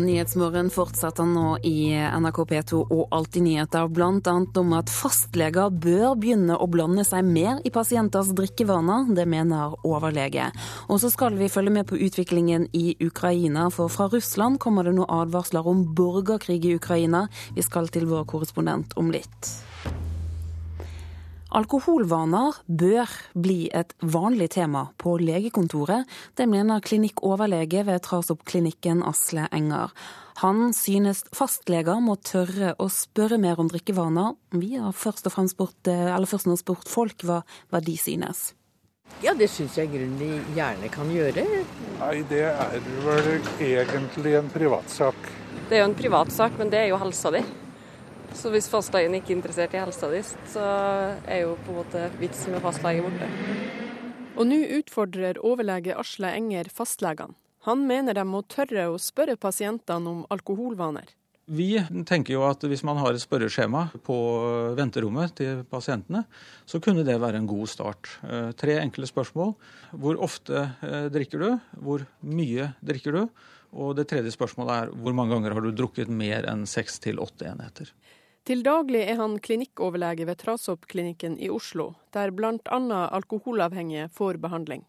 Nyhetsmorgen fortsetter nå i NRK P2 og Alltid nyheter, bl.a. om at fastleger bør begynne å blande seg mer i pasienters drikkevaner. Det mener overlege. Og så skal vi følge med på utviklingen i Ukraina, for fra Russland kommer det nå advarsler om borgerkrig i Ukraina. Vi skal til vår korrespondent om litt. Alkoholvaner bør bli et vanlig tema på legekontoret. Det mener klinikkoverlege ved Trasoppklinikken Asle Enger. Han synes fastleger må tørre å spørre mer om drikkevaner. Vi har først og fremst spurt, først og spurt folk hva, hva de synes. Ja, det syns jeg grunnen de gjerne kan gjøre. Nei, det er vel egentlig en privatsak. Det er jo en privatsak, men det er jo helsa di. Så hvis fastlegen ikke er interessert i helsa di, så er jo på en måte vitsen med fastlege borte. Og nå utfordrer overlege Asle Enger fastlegene. Han mener de må tørre å spørre pasientene om alkoholvaner. Vi tenker jo at hvis man har et spørreskjema på venterommet til pasientene, så kunne det være en god start. Eh, tre enkle spørsmål. Hvor ofte eh, drikker du? Hvor mye drikker du? Og det tredje spørsmålet er hvor mange ganger har du drukket mer enn seks til åtte enheter? Til daglig er han klinikkoverlege ved Trasoppklinikken i Oslo, der bl.a. alkoholavhengige får behandling.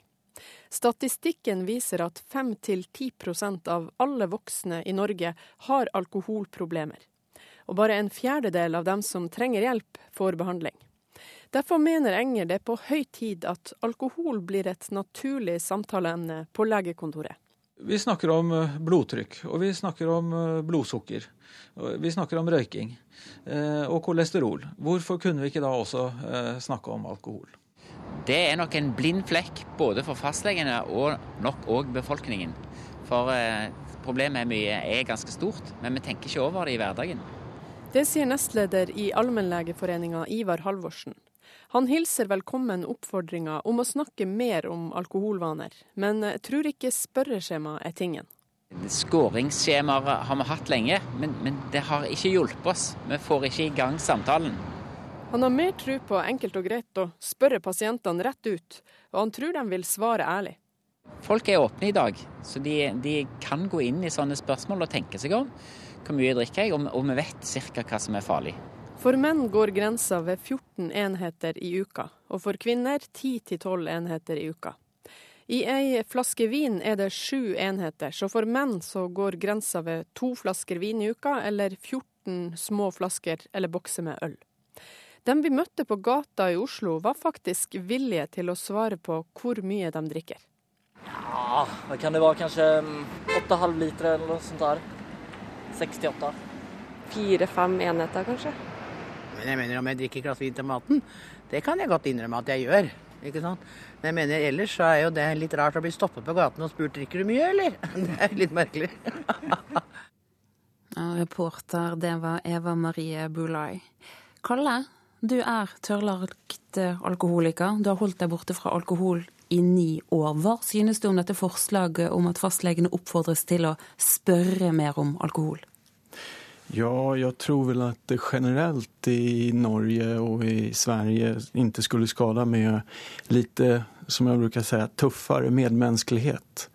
Statistikken viser at 5-10% av alle voksne i Norge har alkoholproblemer. Og bare en fjerdedel av dem som trenger hjelp, får behandling. Derfor mener Enger det er på høy tid at alkohol blir et naturlig samtaleemne på legekontoret. Vi snakker om eh, blodtrykk, og vi snakker om eh, blodsukker. Vi snakker om røyking eh, og kolesterol. Hvorfor kunne vi ikke da også snakke om alkohol? Det er nok en blind flekk både for fastlegene og nok òg befolkningen. For problemet er, mye, er ganske stort, men vi tenker ikke over det i hverdagen. Det sier nestleder i Allmennlegeforeninga Ivar Halvorsen. Han hilser velkommen oppfordringa om å snakke mer om alkoholvaner, men tror ikke spørreskjema er tingen. Skåringsskjemaer har vi hatt lenge, men, men, det har ikke hjulpet oss. Vi får ikke i gang samtalen. Han har mer tro på enkelt og greit å spørre pasientene rett ut, og han tror de vil svare ærlig. Folk er åpne i dag, så de, de kan gå inn i sånne spørsmål og tenke seg om. Hvor mye drikker jeg, og, og vi vet ca. hva som er farlig. For menn går grensa ved 14 enheter i uka, og for kvinner 10-12 enheter i uka. I ei flaske vin er det sju enheter, så for menn så går grensa ved to flasker vin i uka, eller 14 små flasker eller bokser med øl. Dem vi møtte på gata i Oslo var faktisk villige til å svare på hvor mye de drikker. Ja, det kan det være kanskje 8,5 liter eller noe sånt der. 68. Fire-fem enheter, kanskje. Men jeg mener om jeg drikker glass vin til maten, det kan jeg godt innrømme at jeg gjør. ikke sant? Men jeg mener ellers så er jo det litt rart å bli stoppet på gaten og spurt drikker du mye, eller? Det er litt merkelig. ja, reporter, det var Eva Marie Bulai. Kalle, du er tørrlagt alkoholiker. Du har holdt deg borte fra alkohol i ni år. Hva synes du om dette forslaget om at fastlegene oppfordres til å spørre mer om alkohol? Ja, jeg tror vel at det generelt i Norge og i Sverige ikke skulle skada med lite, som jeg bruker säga, tøffere medmenneskelighet.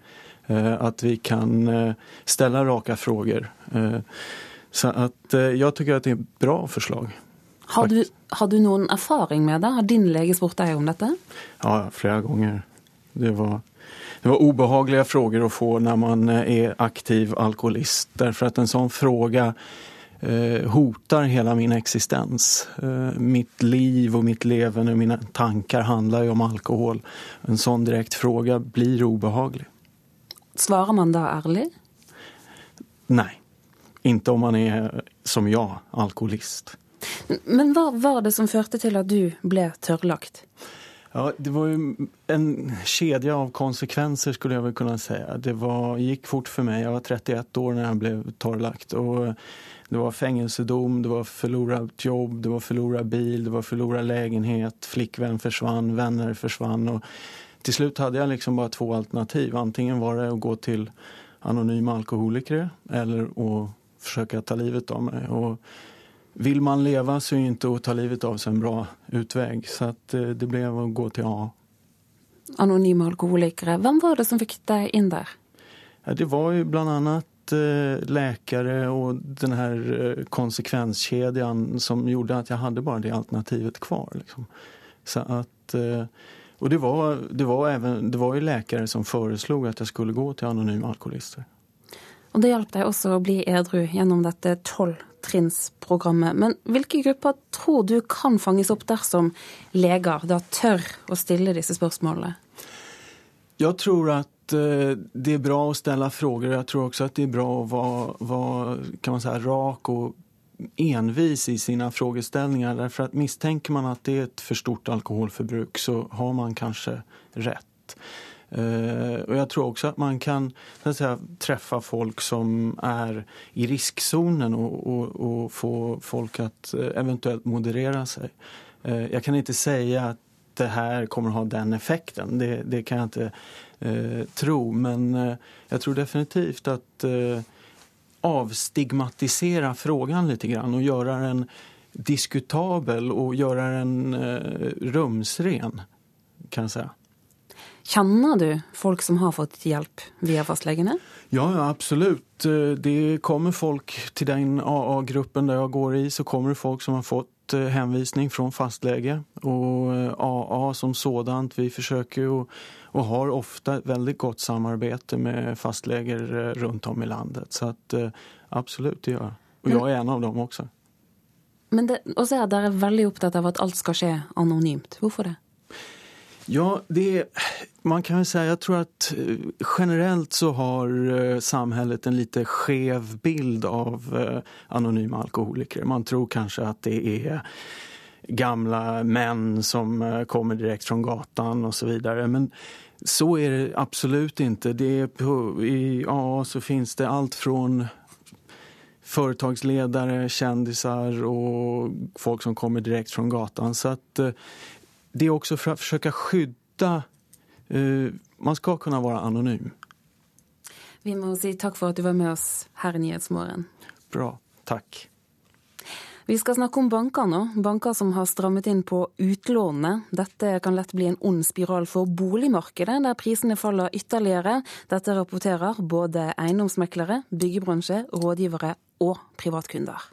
At att vi kan stille rake spørsmål. frågor. Eh, så at, jeg tycker att det er et bra forslag. Har du, har du noen erfaring med det? Har din lege spurt deg om dette? Ja, flere ganger. Det var, det var ubehagelige frågor å få når man er aktiv alkoholist. Därför att en sånn fråga eh, hotar hela min existens. Eh, mitt liv och mitt levande och mina tankar handlar ju om alkohol. En sånn direkt fråga blir obehaglig. Svarar man da ærlig? Nei. inte om man er, som jeg, alkoholist. Men hva var det som førte til at du ble tørrlagt? Ja, det var jo en kedja av konsekvenser skulle jeg vel kunne si. Det var, gikk fort for meg. Jeg var 31 år da jeg ble tørrlagt. Och det var fängelsedom, det var förlorat jobb, det var förlorad bil, det var förlorad lägenhet, flickvän försvann, vänner försvann. Och till slut hade jag liksom bara två alternativ. Antingen var det att gå till anonyma alkoholiker eller att försöka ta livet av mig. Och vill man leva så är inte att ta livet av sig en bra utväg. Så att eh, det blev att gå till A. Anonyme alkoholikere, hvem var det som fikk deg inn der? Ja, det var ju bland annat Eh, läkare och den här eh, konsekvenskedjan som gjorde att jag hade bara det alternativet kvar. Liksom. Så att, eh, och det var, det, var även, det var ju läkare som föreslog att jag skulle gå till anonyma alkoholister. Och Det hjalp deg også å bli edru gjennom dette tolvtrinnsprogrammet. Men hvilke grupper tror du kan fanges opp dersom leger da tør å stille disse spørsmålene? Jeg tror at det er bra å stille frågor. Jeg tror også at det er bra å være säga, rak og envis i sine frågeställningar. Därför att misstänker man at det er et for stort alkoholforbruk så har man kanskje rett. Uh, og jeg tror også at man kan säga, träffa folk som er i riskzonen og, og, og få folk att uh, eventuellt moderere seg. Uh, jeg kan ikke si at det här kommer å ha den effekten. Det, det kan jeg eh, tro. Men eh, jag tror definitivt at eh, avstigmatisera frågan litt grann og gjøre den diskutabel og gjøre den eh, rumsren, kan jeg säga. Kjenner du folk som har fått hjelp via fastlegene? Ja, ja, absolut. Eh, Det kommer folk til den AA-gruppen der jeg går i så kommer det folk som har fått eh, henvisning fra fastlege Och eh, AA som sådant, vi forsøker å, og har ofte ett väldigt gott samarbete med fastleger rundt om i landet. Så absolutt, eh, absolut, det gjør jeg. Og jeg er en av dem også. Men det, også er dere veldig opptatt av at alt skal skje anonymt. Hvorfor det? Ja, det, man kan väl säga, jag tror att eh, generellt så har eh, samhället en lite skev bild av eh, anonyma alkoholiker. Man tror kanske att det är gamla män som kommer direkt från gatan och så vidare. Men så är det absolut inte. Det är på, I AA så finns det allt från företagsledare, kändisar och folk som kommer direkt från gatan. Så att det är också för att försöka skydda... uh, man skal kunne være anonym. Vi må si takk for at du var med oss her i Nyhetsmorgen. Bra. Takk. Vi skal snakke om banker nå. Banker som har strammet inn på utlånene. Dette kan lett bli en ond spiral for boligmarkedet, der prisene faller ytterligere. Dette rapporterer både eiendomsmeklere, byggebransje, rådgivere og privatkunder.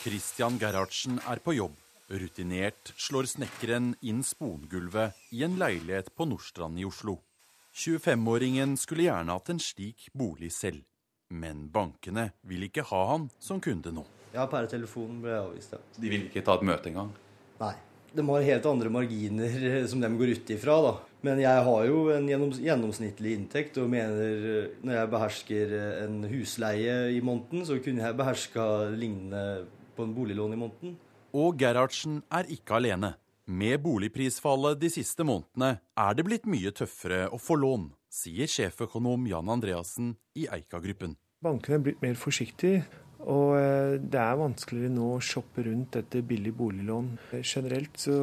Christian Gerhardsen er på jobb. Rutinert slår snekkeren inn spongulvet i en leilighet på Nordstrand i Oslo. 25-åringen skulle gjerne hatt en slik bolig selv, men bankene vil ikke ha han som kunde nå. Ja, per telefon ble jeg avvist, ja. De vil ikke ta et møte engang? Nei. De har helt andre marginer som de går ut ifra, da. Men jeg har jo en gjennomsnittlig inntekt og mener når jeg behersker en husleie i måneden, så kunne jeg beherska lignende på en boliglån i måneden. Og Gerhardsen er ikke alene. Med boligprisfallet de siste månedene er det blitt mye tøffere å få lån, sier sjeføkonom Jan Andreassen i Eika-gruppen. Bankene er blitt mer forsiktige, og eh, det er vanskeligere nå å shoppe rundt etter billig boliglån. Eh, Generelt så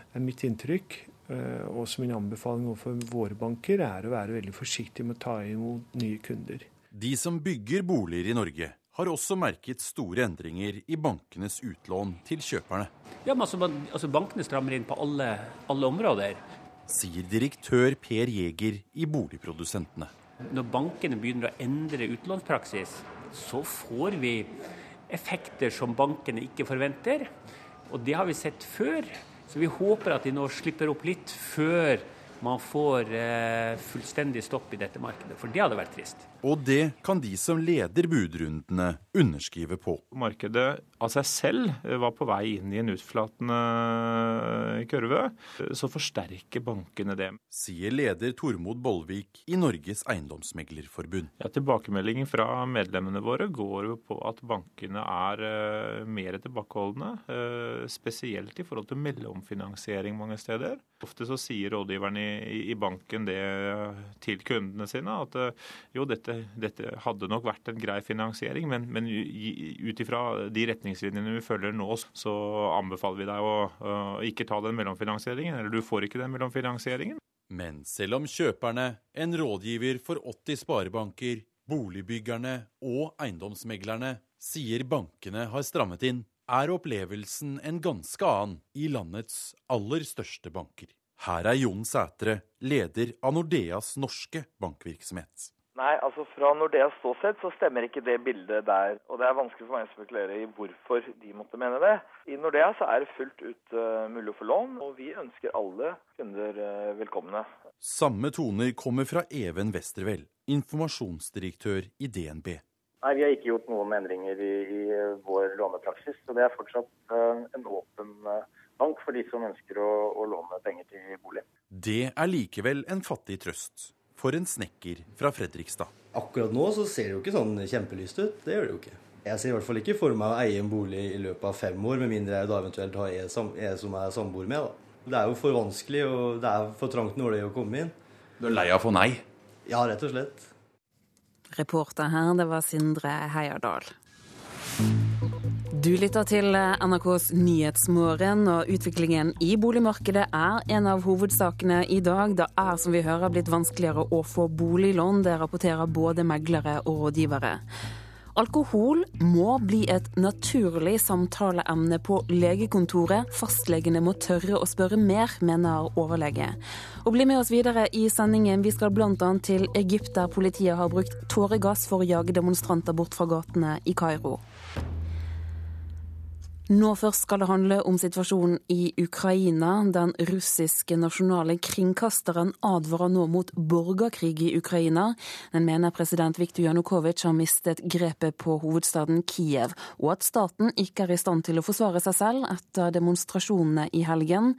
er mitt inntrykk, eh, og som min anbefaling overfor våre banker, er å være veldig forsiktig med å ta imot nye kunder. De som bygger boliger i Norge, har også merket store endringer i bankenes utlån til kjøperne. Ja, men altså, altså Bankene strammer inn på alle, alle områder. Sier direktør Per Jæger i Boligprodusentene. Når bankene begynner å endre utlånspraksis, så får vi effekter som bankene ikke forventer. Og det har vi sett før. Så vi håper at de nå slipper opp litt før man får eh, fullstendig stopp i dette markedet. For det hadde vært trist. Og det kan de som leder budrundene, underskrive på. Markedet av seg selv var på vei inn i en utflatende kurve. Så forsterker bankene det. Sier leder Tormod Bollvik i Norges Eiendomsmeglerforbund. Ja, Tilbakemeldingen fra medlemmene våre går jo på at bankene er mer tilbakeholdne. Spesielt i forhold til mellomfinansiering mange steder. Ofte så sier rådgiverne i, i banken det til kundene sine at uh, jo, dette, dette, hadde nok vært en grei finansiering, men, men ut ifra de retningslinjene vi følger nå, så anbefaler vi deg å å ikke ta den mellomfinansieringen, eller du får ikke den mellomfinansieringen. Men selv om kjøperne, en rådgiver for 80 sparebanker, boligbyggerne og eiendomsmeglerne sier bankene har strammet inn, er opplevelsen en ganske annen i landets aller største banker. Her er Jon Sætre, leder av Nordeas norske bankvirksomhet. Nei, altså Fra Nordeas ståsted så stemmer ikke det bildet der. Og det er vanskelig for meg å spekulere i hvorfor de måtte mene det. I Nordea så er det fullt ut uh, mulig å få lån, og vi ønsker alle kunder uh, velkomne. Samme toner kommer fra Even Westervell, informasjonsdirektør i DNB. Nei, Vi har ikke gjort noen endringer i, i vår lånepraksis. så Det er fortsatt uh, en åpen bank for de som ønsker å, å låne penger til bolig. Det er likevel en fattig trøst for en snekker fra Fredrikstad. Akkurat nå så ser det jo ikke sånn kjempelyst ut. Det gjør det jo ikke. Jeg ser i hvert fall ikke for meg å eie en bolig i løpet av fem år, med mindre jeg da eventuelt har en som er samboer med. da. Det er jo for vanskelig, og det er for trangt nåløye å komme inn. Du er lei av å få nei? Ja, rett og slett. Reporter her, det var Sindre Heierdal. Du lytter til NRKs Nyhetsmorgen, og utviklingen i boligmarkedet er en av hovedsakene i dag. Det er som vi hører blitt vanskeligere å få boliglån. Det rapporterer både meglere og rådgivere. Alkohol må bli et naturlig samtaleemne på legekontoret. Fastlegene må tørre å spørre mer, mener overlege. Og bli med oss videre i sendingen. Vi skal bl.a. til Egypt, der politiet har brukt tåregass for å jage demonstranter bort fra gatene i Kairo. Nå først skal det handle om situasjonen i Ukraina. Den russiske nasjonale kringkasteren advarer nå mot borgerkrig i Ukraina. Den mener president Viktor Janukovitsj har mistet grepet på hovedstaden Kiev, og at staten ikke er i stand til å forsvare seg selv etter demonstrasjonene i helgen.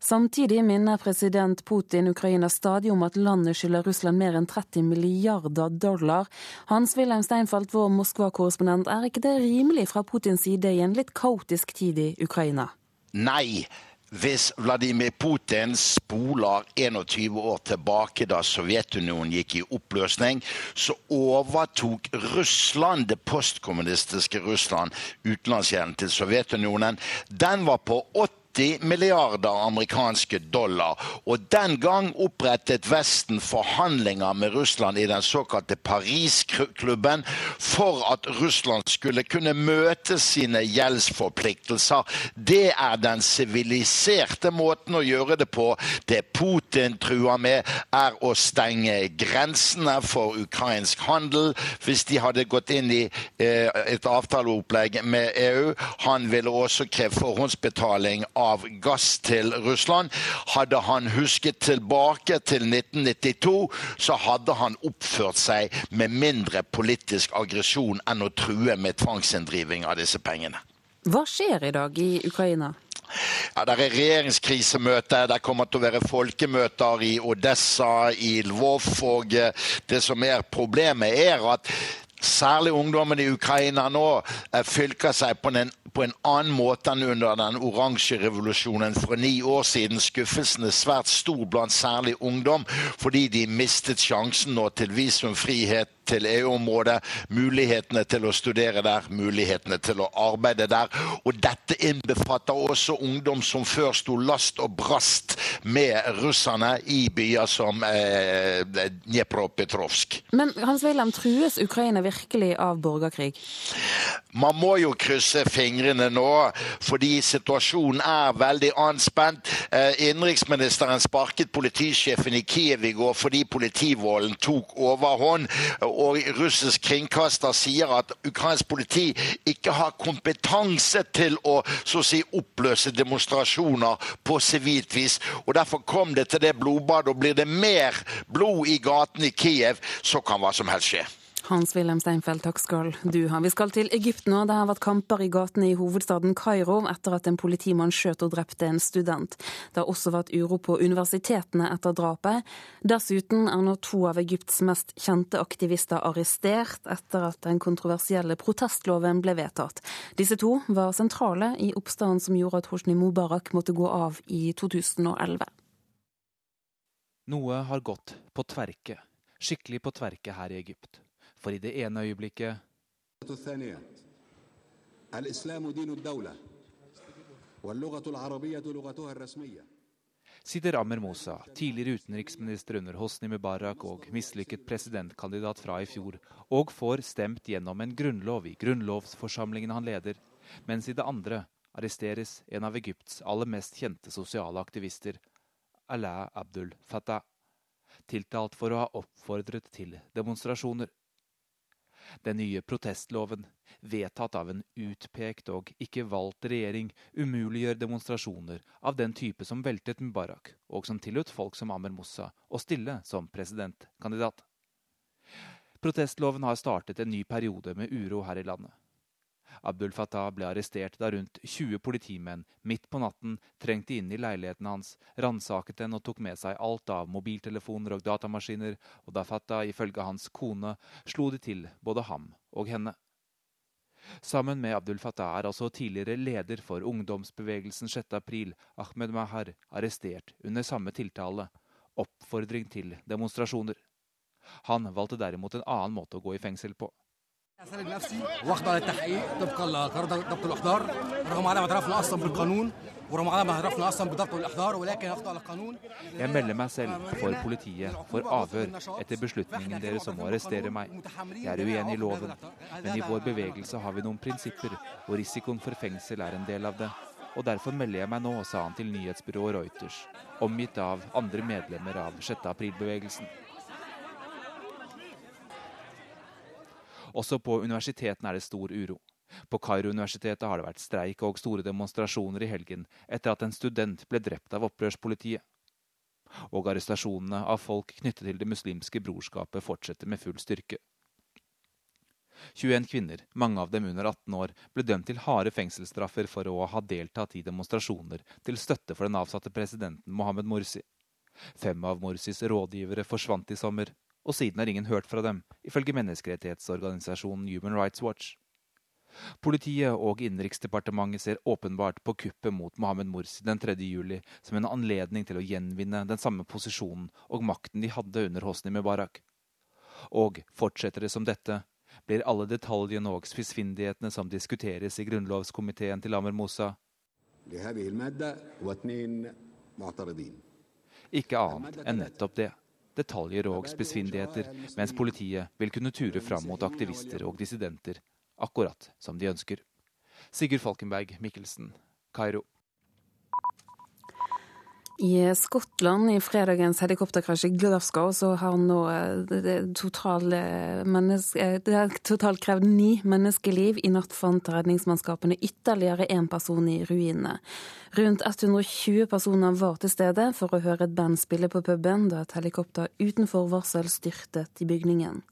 Samtidig minner president Putin Ukraina stadig om at landet skylder Russland mer enn 30 milliarder dollar. Hans-Wilhelm Steinfeld, vår Moskva-korrespondent, er ikke det rimelig fra Putins side i en litt kaotisk tid i Ukraina? Nei. Hvis Vladimir Putin spoler 21 år tilbake, da Sovjetunionen gikk i oppløsning, så overtok Russland, det postkommunistiske Russland, utenlandsgjelden til Sovjetunionen. Den var på 80 90 milliarder amerikanske dollar. Og den gang opprettet Vesten forhandlinger med Russland i den såkalte Paris-klubben for at Russland skulle kunne møte sine gjeldsforpliktelser. Det er den siviliserte måten å gjøre det på. Det Putin truer med, er å stenge grensene for ukrainsk handel. Hvis de hadde gått inn i eh, et avtaleopplegg med EU, han ville også kreve forhåndsbetaling av av gass til Russland. Hadde han husket tilbake til 1992, så hadde han oppført seg med mindre politisk aggresjon enn å true med tvangsinndriving av disse pengene. Hva skjer i dag i Ukraina? Ja, Det er regjeringskrisemøte, det kommer til å være folkemøter i Odessa, i Lvov. Og eh, det som er problemet, er at særlig ungdommen i Ukraina nå eh, fylker seg på en, på en annen måte enn under den oransje revolusjonen for ni år siden. Skuffelsen er svært stor blant særlig ungdom, fordi de mistet sjansen nå til visumfrihet til EU-området, mulighetene til å studere der, mulighetene til å arbeide der. Og dette innbefatter også ungdom som før sto last og brast med russerne i byer som eh, Dnepropetrovsk. Men Hans Wilhelm, trues Ukraina virkelig av borgerkrig? Man må jo krysse fingrene nå, fordi situasjonen er veldig anspent. Eh, innenriksministeren sparket politisjefen i Kiev i går fordi politivolden tok overhånd og russisk kringkaster sier at ukrainsk politi ikke har kompetanse til å så å si oppløse demonstrasjoner på sivilt vis. og Derfor kom det til det blodbadet. og Blir det mer blod i gatene i Kiev, så kan hva som helst skje. Hans-Wilhelm Steinfeld, takk skal du ha. Vi skal til Egypt nå. Det har vært kamper i gatene i hovedstaden Kairo etter at en politimann skjøt og drepte en student. Det har også vært uro på universitetene etter drapet. Dessuten er nå to av Egypts mest kjente aktivister arrestert etter at den kontroversielle protestloven ble vedtatt. Disse to var sentrale i oppstanden som gjorde at Hosni Mubarak måtte gå av i 2011. Noe har gått på tverke, skikkelig på tverke her i Egypt. For i det ene øyeblikket sitter Amer Mosa, tidligere utenriksminister under Hosni Mubarak og mislykket presidentkandidat fra i fjor, og får stemt gjennom en grunnlov i grunnlovsforsamlingen han leder, mens i det andre arresteres en av Egypts aller mest kjente sosiale aktivister, Alaa Abdul Fattah, tiltalt for å ha oppfordret til demonstrasjoner. Den nye protestloven, vedtatt av en utpekt og ikke valgt regjering, umuliggjør demonstrasjoner av den type som veltet Mubarak, og som tillot folk som Amer Moussa å stille som presidentkandidat. Protestloven har startet en ny periode med uro her i landet. Abdul Fattah ble arrestert da rundt 20 politimenn midt på natten trengte inn i leiligheten hans, ransaket den og tok med seg alt av mobiltelefoner og datamaskiner, og da Fattah ifølge hans kone slo de til både ham og henne. Sammen med Abdul Fattah er altså tidligere leder for ungdomsbevegelsen 6. april, Ahmed Mahar, arrestert under samme tiltale, oppfordring til demonstrasjoner. Han valgte derimot en annen måte å gå i fengsel på. Jeg melder meg selv for politiet for avhør etter beslutningen deres om å arrestere meg. Jeg er uenig i loven, men i vår bevegelse har vi noen prinsipper, og risikoen for fengsel er en del av det. Og derfor melder jeg meg nå, sa han til nyhetsbyrået Reuters, omgitt av andre medlemmer av 6. april-bevegelsen. Også på universitetene er det stor uro. På Kairo-universitetet har det vært streik og store demonstrasjoner i helgen etter at en student ble drept av opprørspolitiet. Og arrestasjonene av folk knyttet til Det muslimske brorskapet fortsetter med full styrke. 21 kvinner, mange av dem under 18 år, ble dømt til harde fengselsstraffer for å ha deltatt i demonstrasjoner til støtte for den avsatte presidenten Mohammed Morsi. Fem av Morsis rådgivere forsvant i sommer, og siden har ingen hørt fra dem, ifølge menneskerettighetsorganisasjonen Human Rights Watch. Politiet og Innenriksdepartementet ser åpenbart på kuppet mot Mohammed Morsi den 3. juli som en anledning til å gjenvinne den samme posisjonen og makten de hadde under Hosni Mubarak. Og fortsetter det som dette, blir alle detaljene og spissfindighetene som diskuteres i grunnlovskomiteen til Amer Mosa, ikke annet enn nettopp det. Detaljer og spissfindigheter, mens politiet vil kunne ture fram mot aktivister og dissidenter akkurat som de ønsker. Sigurd Falkenberg Mikkelsen, Kairo. I Skottland, i fredagens helikopterkrasj i Glasgow, så har nå totalt total krevd ni menneskeliv. I natt fant redningsmannskapene ytterligere én person i ruinene. Rundt 120 personer var til stede for å høre et band spille på puben da et helikopter utenfor varsel styrtet i bygningen.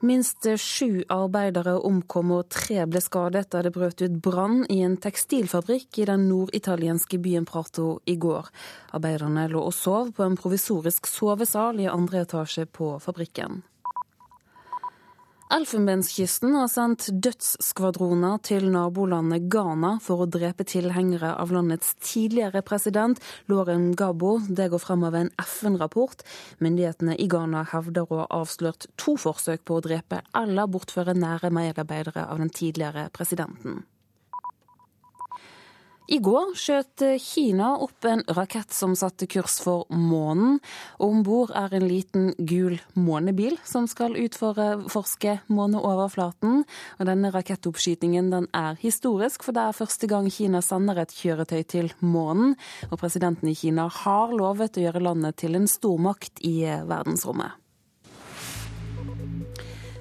Minst sju arbeidere omkom og tre ble skadet da det brøt ut brann i en tekstilfabrikk i den norditalienske byen Prato i går. Arbeiderne lå og sov på en provisorisk sovesal i andre etasje på fabrikken. Elfenbenskysten har sendt dødsskvadroner til nabolandet Ghana for å drepe tilhengere av landets tidligere president Lauren Gabo. Det går frem av en FN-rapport. Myndighetene i Ghana hevder å ha avslørt to forsøk på å drepe eller bortføre nære medarbeidere av den tidligere presidenten. I går skjøt Kina opp en rakett som satte kurs for månen. Om bord er en liten gul månebil som skal utforske måneoverflaten. Og denne rakettoppskytingen den er historisk, for det er første gang Kina sender et kjøretøy til månen. Og presidenten i Kina har lovet å gjøre landet til en stormakt i verdensrommet.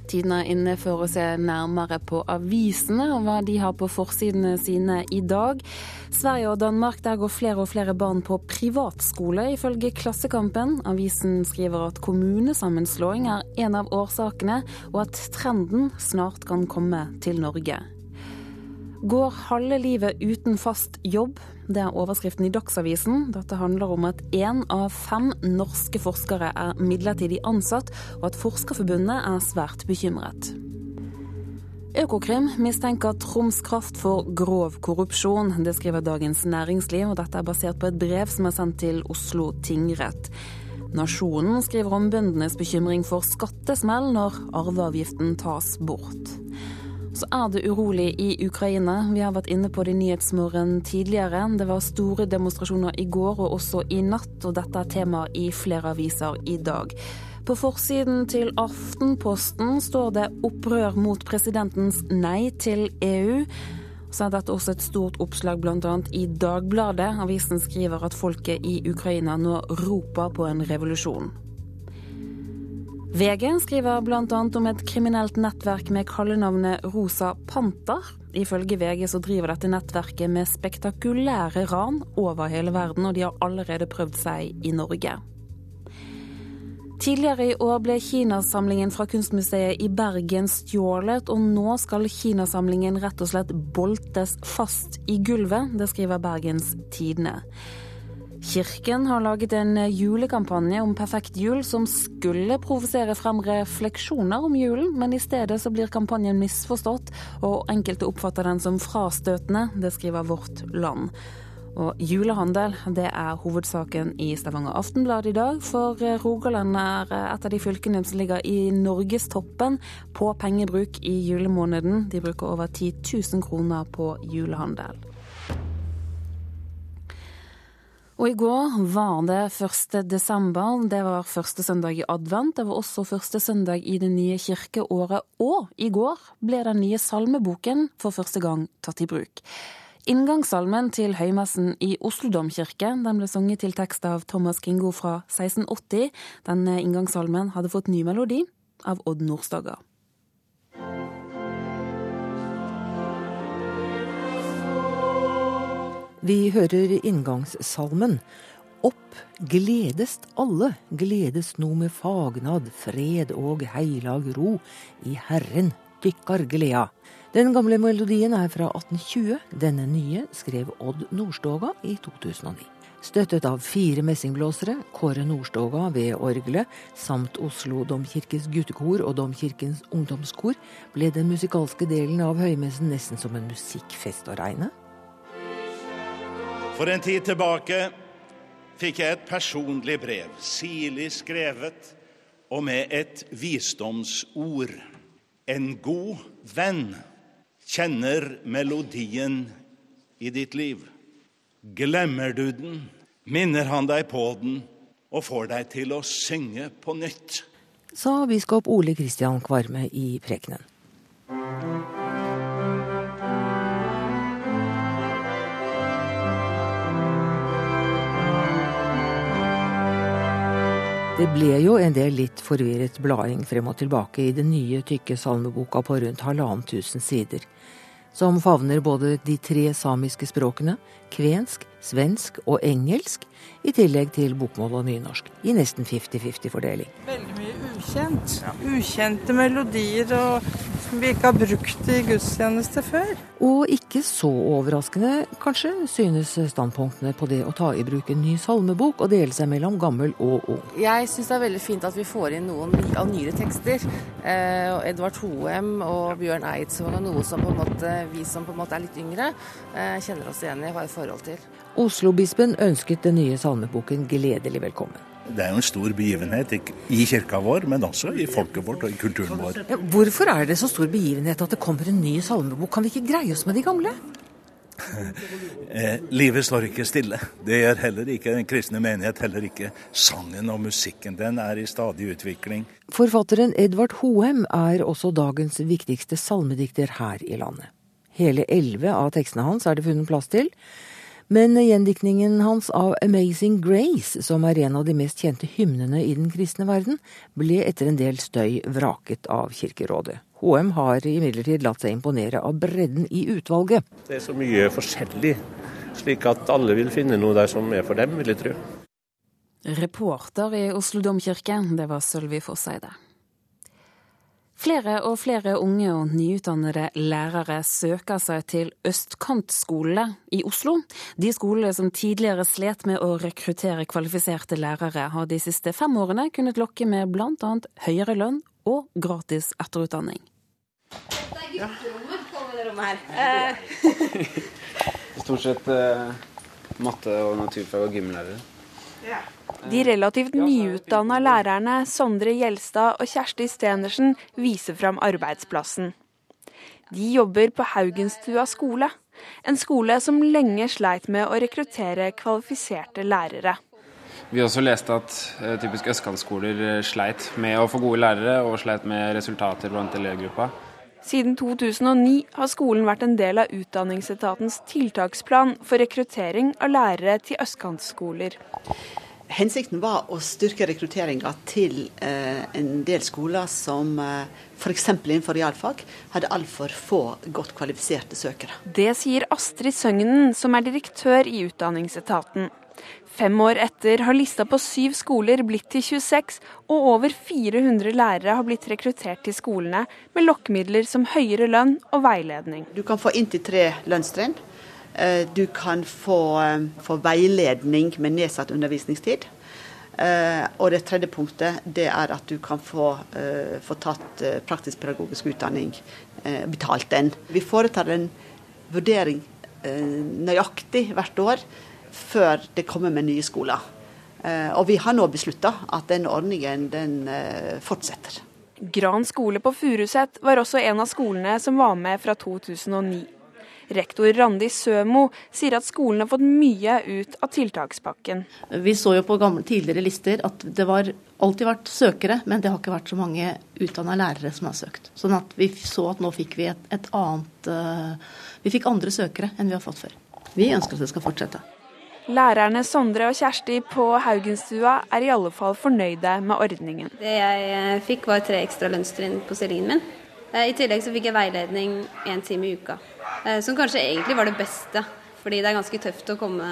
Tiden er inne for å se nærmere på avisene og hva de har på forsidene sine i dag. Sverige og Danmark der går flere og flere barn på privatskole, ifølge Klassekampen. Avisen skriver at kommunesammenslåing er en av årsakene, og at trenden snart kan komme til Norge. Går halve livet uten fast jobb? Det er overskriften i Dagsavisen. Dette handler om at én av fem norske forskere er midlertidig ansatt, og at Forskerforbundet er svært bekymret. Økokrim mistenker Troms Kraft for grov korrupsjon. Det skriver Dagens Næringsliv, og dette er basert på et brev som er sendt til Oslo tingrett. Nasjonen skriver om bøndenes bekymring for skattesmell når arveavgiften tas bort. Så er det urolig i Ukraina. Vi har vært inne på det i Nyhetsmorgen tidligere. Det var store demonstrasjoner i går og også i natt, og dette er tema i flere aviser i dag. På forsiden til Aftenposten står det 'opprør mot presidentens nei til EU'. Så er dette også et stort oppslag bl.a. i Dagbladet. Avisen skriver at folket i Ukraina nå roper på en revolusjon. VG skriver bl.a. om et kriminelt nettverk med kallenavnet Rosa Panter. Ifølge VG så driver dette nettverket med spektakulære ran over hele verden, og de har allerede prøvd seg i Norge. Tidligere i år ble Kinasamlingen fra Kunstmuseet i Bergen stjålet, og nå skal Kinasamlingen rett og slett boltes fast i gulvet. Det skriver Bergens Tidende. Kirken har laget en julekampanje om perfekt jul som skulle provosere frem refleksjoner om julen, men i stedet så blir kampanjen misforstått, og enkelte oppfatter den som frastøtende. Det skriver Vårt Land. Og julehandel det er hovedsaken i Stavanger Aftenblad i dag, for Rogaland er et av de fylkene som ligger i norgestoppen på pengebruk i julemåneden. De bruker over 10 000 kroner på julehandel. Og i går var det 1. desember. Det var første søndag i advent. Det var også første søndag i det nye kirkeåret. Og i går ble den nye salmeboken for første gang tatt i bruk. Inngangssalmen til høymessen i Oslo domkirke den ble sunget til tekst av Thomas Kingo fra 1680. Denne inngangssalmen hadde fått ny melodi av Odd Nordstoga. Vi hører inngangssalmen. Opp gledest alle, gledes no med fagnad, fred og heilag ro, i Herren dykkar gleda. Den gamle melodien er fra 1820. Denne nye skrev Odd Nordstoga i 2009. Støttet av fire messingblåsere, Kåre Nordstoga ved orgelet, samt Oslo domkirkes guttekor og Domkirkens ungdomskor, ble den musikalske delen av høymessen nesten som en musikkfest å regne. For en tid tilbake fikk jeg et personlig brev, sirlig skrevet og med et visdomsord. En god venn kjenner melodien i ditt liv. Glemmer du den, minner han deg på den og får deg til å synge på nytt. Sa biskop Ole Kristian Kvarme i prekenen. Det ble jo en del litt forvirret blading frem og tilbake i den nye, tykke salmeboka på rundt halvannen tusen sider, som favner både de tre samiske språkene, kvensk, svensk og engelsk, i tillegg til bokmål og nynorsk, i nesten 50-50-fordeling. Veldig mye ukjent. Ja. Ukjente melodier og, som vi ikke har brukt i gudstjeneste før. Og ikke så overraskende, kanskje, synes standpunktene på det å ta i bruk en ny salmebok og dele seg mellom gammel og ung. Jeg syns det er veldig fint at vi får inn noen av nyere tekster. Eh, Edvard Hoem og Bjørn Eidsvåg er noe som på en måte, vi som på en måte er litt yngre, eh, kjenner oss igjen i og har et forhold til. Oslo-bispen ønsket den nye salmeboken gledelig velkommen. Det er jo en stor begivenhet i kirka vår, men også i folket vårt og i kulturen vår. Ja, hvorfor er det så stor begivenhet at det kommer en ny salmebok? Kan vi ikke greie oss med de gamle? eh, livet står ikke stille. Det gjør heller ikke den kristne menighet, heller ikke sangen og musikken. Den er i stadig utvikling. Forfatteren Edvard Hoem er også dagens viktigste salmedikter her i landet. Hele elleve av tekstene hans er det funnet plass til. Men gjendiktningen hans av Amazing Grace, som er en av de mest kjente hymnene i den kristne verden, ble etter en del støy vraket av Kirkerådet. HM har imidlertid latt seg imponere av bredden i utvalget. Det er så mye forskjellig, slik at alle vil finne noe der som er for dem, vil jeg tro. Reporter i Oslo domkirke, det var Sølvi Fosseide. Flere og flere unge og nyutdannede lærere søker seg til østkantskolene i Oslo. De skolene som tidligere slet med å rekruttere kvalifiserte lærere, har de siste fem årene kunnet lokke med bl.a. høyere lønn og gratis etterutdanning. Dette er gutterommet. Kom med det rommet her. Stort sett uh, matte og naturfag og gymlærere. De relativt nyutdanna lærerne Sondre Gjelstad og Kjersti Stenersen viser fram arbeidsplassen. De jobber på Haugenstua skole, en skole som lenge sleit med å rekruttere kvalifiserte lærere. Vi har også lest at uh, typisk østkantskoler eh, sleit med å få gode lærere, og sleit med resultater blant elevgruppa. Siden 2009 har skolen vært en del av Utdanningsetatens tiltaksplan for rekruttering av lærere til østkantskoler. Hensikten var å styrke rekrutteringa til eh, en del skoler som eh, f.eks. innenfor realfag hadde altfor få godt kvalifiserte søkere. Det sier Astrid Søgnen, som er direktør i Utdanningsetaten. Fem år etter har lista på syv skoler blitt til 26, og over 400 lærere har blitt rekruttert til skolene med lokkemidler som høyere lønn og veiledning. Du kan få inntil tre lønnstrinn. Eh, du kan få, eh, få, veiledning med nedsatt undervisningstid. Eh, og det tredje punktet det er at du kan få, få tatt praktisk-pedagogisk utdanning, betalt den. Vi foretar en vurdering nøyaktig hvert år før det kommer med nye skoler. Og vi har nå beslutta at den ordningen den fortsetter. Gran skole på Furuset var også en av skolene som var med fra 2009. Rektor Randi Sømo sier at skolen har fått mye ut av tiltakspakken. Vi så jo på gamle, tidligere lister at det var alltid vært søkere, men det har ikke vært så mange utdanna lærere som har søkt. Sånn at vi så at nå fikk vi et, et annet uh, Vi fikk andre søkere enn vi har fått før. Vi ønsker at det skal fortsette. Lærerne Sondre og Kjersti på Haugenstua er i alle fall fornøyde med ordningen. Det jeg eh, fikk var tre ekstra lønnstrinn på stillingen min. Eh, I tillegg så fikk jeg veiledning én time i uka. Eh, som kanskje egentlig var det beste. Fordi det er ganske tøft å komme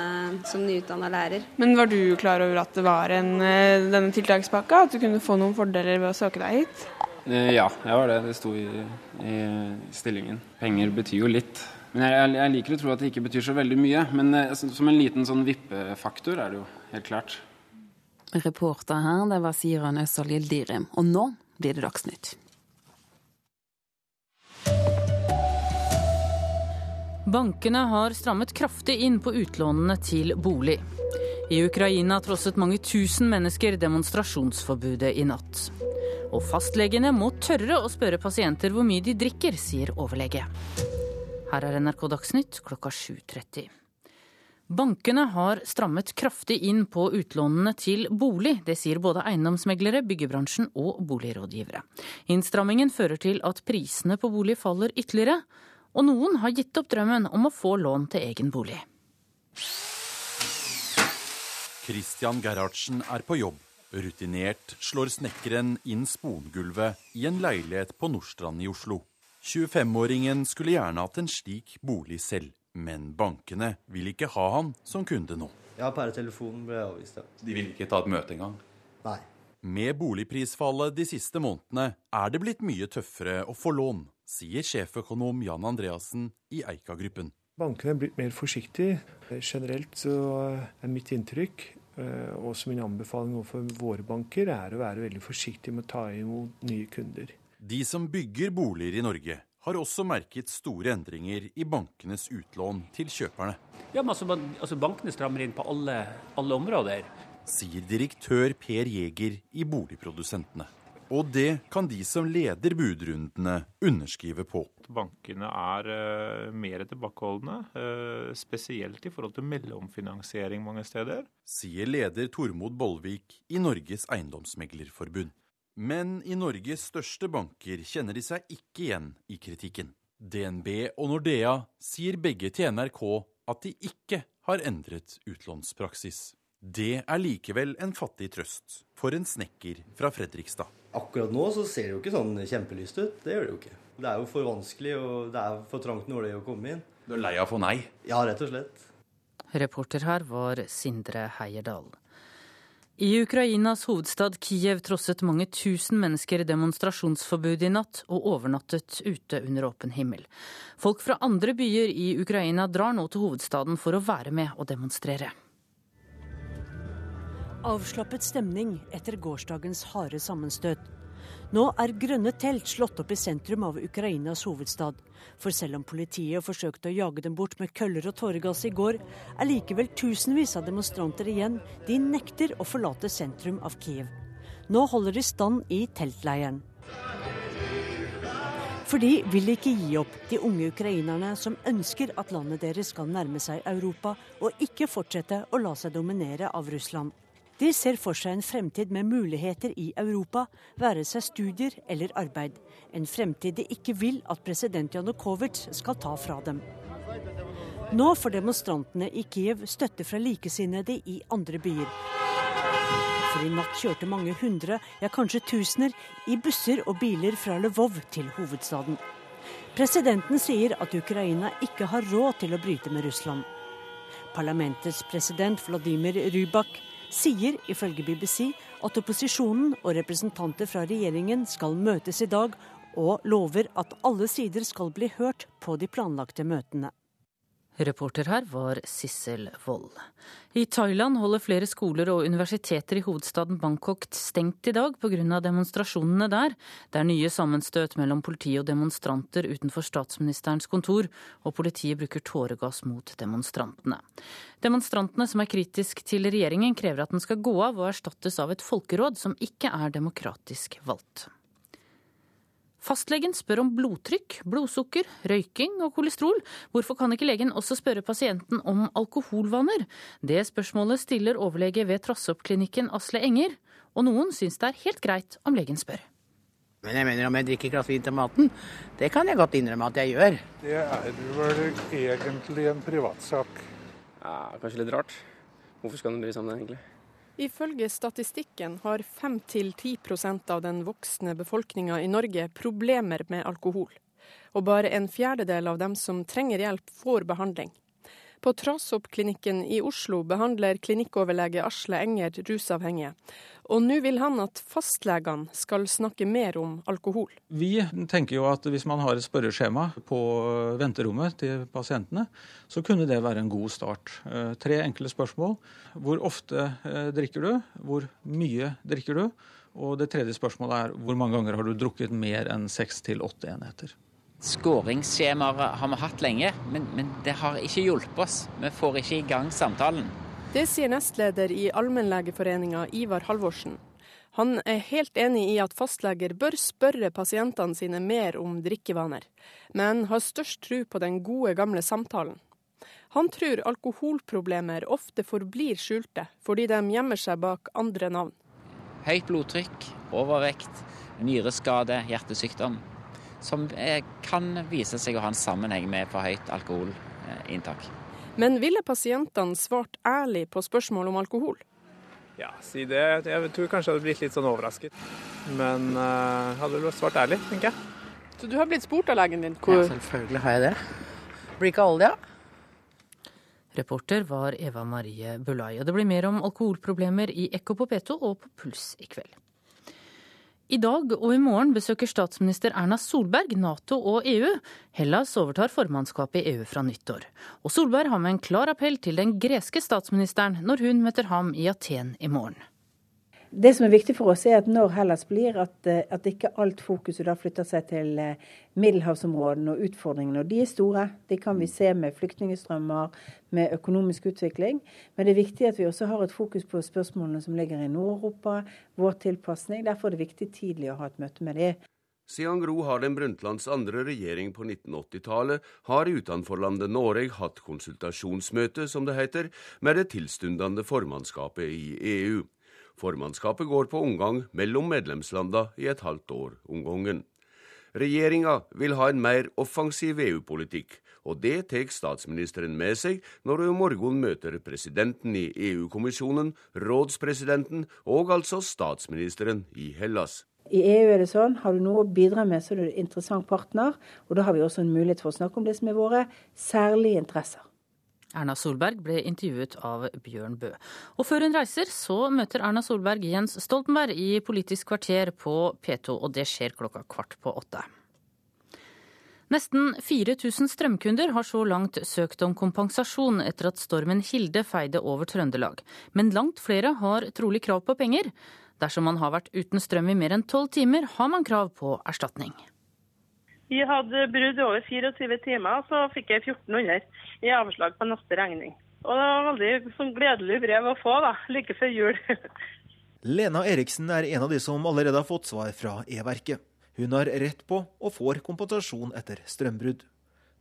som nyutdanna lærer. Men var du klar over at det var en, denne tiltakspakka? At du kunne få noen fordeler ved å søke deg hit? Ja, jeg var det. Det sto i, i stillingen. Penger betyr jo litt. Men jeg, jeg, liker å tro at det ikke betyr så veldig mye. Men eh, som en liten sånn vippefaktor er det jo helt klart. Reporter her, det var Siran Øsal Gildirim. Og nå blir det Dagsnytt. Bankene har strammet kraftig inn på utlånene til bolig. I Ukraina trosset mange tusen mennesker demonstrasjonsforbudet i natt. Og fastlegene må tørre å spørre pasienter hvor mye de drikker, sier overlege. Her er NRK Dagsnytt klokka 7.30. Bankene har strammet kraftig inn på utlånene til bolig. Det sier både eiendomsmeglere, byggebransjen og boligrådgivere. Innstrammingen fører til at prisene på bolig faller ytterligere, og noen har gitt opp drømmen om å få lån til egen bolig. Christian Gerhardsen er på jobb. Rutinert slår snekkeren inn spongulvet i en leilighet på Nordstrand i Oslo. 25-åringen skulle gjerne hatt en slik bolig selv, men bankene vil ikke ha han som kunde nå. Ja, per telefonen ble jeg avvist, ja. De vil ikke ta et møte engang? Nei. Med boligprisfallet de siste månedene er det blitt mye tøffere å få lån, sier sjeføkonom Jan Andreassen i Eika-gruppen. Bankene er blitt mer forsiktige. Generelt så er mitt inntrykk, eh, og som min anbefaling overfor våre banker, er å være veldig forsiktig med å ta imot nye kunder. De som bygger boliger i Norge, har også merket store endringer i bankenes utlån til kjøperne. Ja, men altså, altså Bankene strammer inn på alle, alle områder. Sier direktør Per Jæger i Boligprodusentene. Og det kan de som leder budrundene, underskrive på. Bankene er uh, mer tilbakeholdne, uh, spesielt i forhold til mellomfinansiering mange steder. Sier leder Tormod Bollvik i Norges Eiendomsmeglerforbund. Men i Norges største banker kjenner de seg ikke igjen i kritikken. DNB og Nordea sier begge til NRK at de ikke har endret utlånspraksis. Det er likevel en fattig trøst for en snekker fra Fredrikstad. Akkurat nå så ser det jo ikke sånn kjempelyst ut. Det gjør det jo ikke. Det er jo for vanskelig, og det er for trangt nåløye å komme inn. Du er lei av å få nei? Ja, rett og slett. Reporter her var Sindre Heierdal. I Ukrainas hovedstad Kiev trosset mange tusen mennesker demonstrasjonsforbudet i natt og overnattet ute under åpen himmel. Folk fra andre byer i Ukraina drar nå til hovedstaden for å være med og demonstrere. Avslappet stemning etter gårsdagens harde sammenstøt. Nå er grønne telt slått opp i sentrum av Ukrainas hovedstad. For selv om politiet forsøkte å jage dem bort med køller og tåregass i går, er likevel tusenvis av demonstranter igjen. De nekter å forlate sentrum av Kiev. Nå holder de stand i teltleiren. For de vil ikke gi opp, de unge ukrainerne som ønsker at landet deres skal nærme seg Europa, og ikke fortsette å la seg dominere av Russland. De ser for seg en fremtid med muligheter i Europa, være seg studier eller arbeid. En fremtid de ikke vil at president Janukovitsj skal ta fra dem. Nå får demonstrantene i Kiev støtte fra likesinnede i andre byer. For i natt kjørte mange hundre, ja kanskje tusener, i busser og biler fra Lvov til hovedstaden. Presidenten sier at Ukraina ikke har råd til å bryte med Russland. Parlamentets president Vladimir Rybak sier ifølge BBC at opposisjonen og representanter fra regjeringen skal møtes i dag, og lover at alle sider skal bli hørt på de planlagte møtene. Reporter her var Sissel Wold. I Thailand holder flere skoler og universiteter i hovedstaden Bangkok stengt i dag pga. demonstrasjonene der. Det er nye sammenstøt mellom politi og demonstranter utenfor statsministerens kontor, og politiet bruker tåregass mot demonstrantene. Demonstrantene som er kritisk til regjeringen, krever at den skal gå av og erstattes av et folkeråd som ikke er demokratisk valgt. Fastlegen spør om blodtrykk, blodsukker, røyking og kolesterol. Hvorfor kan ikke legen også spørre pasienten om alkoholvaner? Det spørsmålet stiller overlege ved Trassoppklinikken Asle Enger, og noen syns det er helt greit om legen spør. Men jeg mener om jeg drikker glass vin til maten, det kan jeg godt innrømme at jeg gjør. Det er vel egentlig en privatsak. Ja, kanskje litt rart. Hvorfor skal den bry seg om det, egentlig? Ifølge statistikken har 5-10% av den voksne befolkninga i Norge problemer med alkohol. Og bare en fjerdedel av dem som trenger hjelp, får behandling. På Trasoppklinikken i Oslo behandler klinikkoverlege Asle Enger rusavhengige. Og nå vil han at fastlegene skal snakke mer om alkohol. Vi tenker jo at hvis man har et spørreskjema på venterommet til pasientene, så kunne det være en god start. Eh, tre enkle spørsmål. Hvor ofte eh, drikker du? Hvor mye drikker du? Og det tredje spørsmålet er hvor mange ganger har du drukket mer enn seks til åtte enheter? Skåringsskjemaer har vi hatt lenge, men, men det har ikke hjulpet oss. Vi får ikke i gang samtalen. Det sier nestleder i Allmennlegeforeninga Ivar Halvorsen. Han er helt enig i at fastleger bør spørre pasientene sine mer om drikkevaner, men har størst tro på den gode, gamle samtalen. Han tror alkoholproblemer ofte forblir skjulte, fordi de gjemmer seg bak andre navn. Høyt blodtrykk, overvekt, nyreskade, hjertesykdom. Som kan vise seg å ha en sammenheng med for høyt alkoholinntak. Men ville pasientene svart ærlig på spørsmål om alkohol? Ja, si det. Jeg tror kanskje jeg hadde blitt litt sånn overrasket. Men uh, hadde vel svart ærlig, tenker jeg. Så du har blitt spurt av legen din? Hvor... Ja, selvfølgelig har jeg det. Blir ikke alle det? Ja? Reporter var Eva Marie Bulai. Og det blir mer om alkoholproblemer i Ekko på P2 og på Puls i kveld. I dag og i morgen besøker statsminister Erna Solberg Nato og EU. Hellas overtar formannskapet i EU fra nyttår. Og Solberg har med en klar appell til den greske statsministeren når hun møter ham i Aten i morgen. Det som er viktig for oss, er at når Hellas blir, at, eh, at ikke alt fokuset da flytter seg til eh, middelhavsområdene og utfordringene. Og de er store. De kan vi se med flyktningstrømmer, med økonomisk utvikling. Men det er viktig at vi også har et fokus på spørsmålene som ligger i Nord-Europa, vår tilpasning. Derfor er det viktig tidlig å ha et møte med dem. Siden Gro Harlem Brundtlands andre regjering på 1980-tallet har utenforlandet Norge hatt konsultasjonsmøte, som det heter, med det tilstundende formannskapet i EU. Formannskapet går på omgang mellom medlemslandene i et halvt år om gangen. Regjeringa vil ha en mer offensiv EU-politikk, og det tar statsministeren med seg når hun i morgen møter presidenten i EU-kommisjonen, rådspresidenten og altså statsministeren i Hellas. I EU er det sånn, har du noe å bidra med, så er du en interessant partner. Og da har vi også en mulighet for å snakke om det som er våre særlige interesser. Erna Solberg ble intervjuet av Bjørn Bø. Og før hun reiser, så møter Erna Solberg Jens Stoltenberg i Politisk kvarter på P2, og det skjer klokka kvart på åtte. Nesten 4000 strømkunder har så langt søkt om kompensasjon etter at stormen Hilde feide over Trøndelag. Men langt flere har trolig krav på penger. Dersom man har vært uten strøm i mer enn tolv timer, har man krav på erstatning. Vi hadde brudd over 24 timer, så fikk jeg 1400 i avslag på neste regning. Og det var veldig sånn gledelig brev å få, da, like før jul. Lena Eriksen er en av de som allerede har fått svar fra E-verket. Hun har rett på og får kompensasjon etter strømbrudd.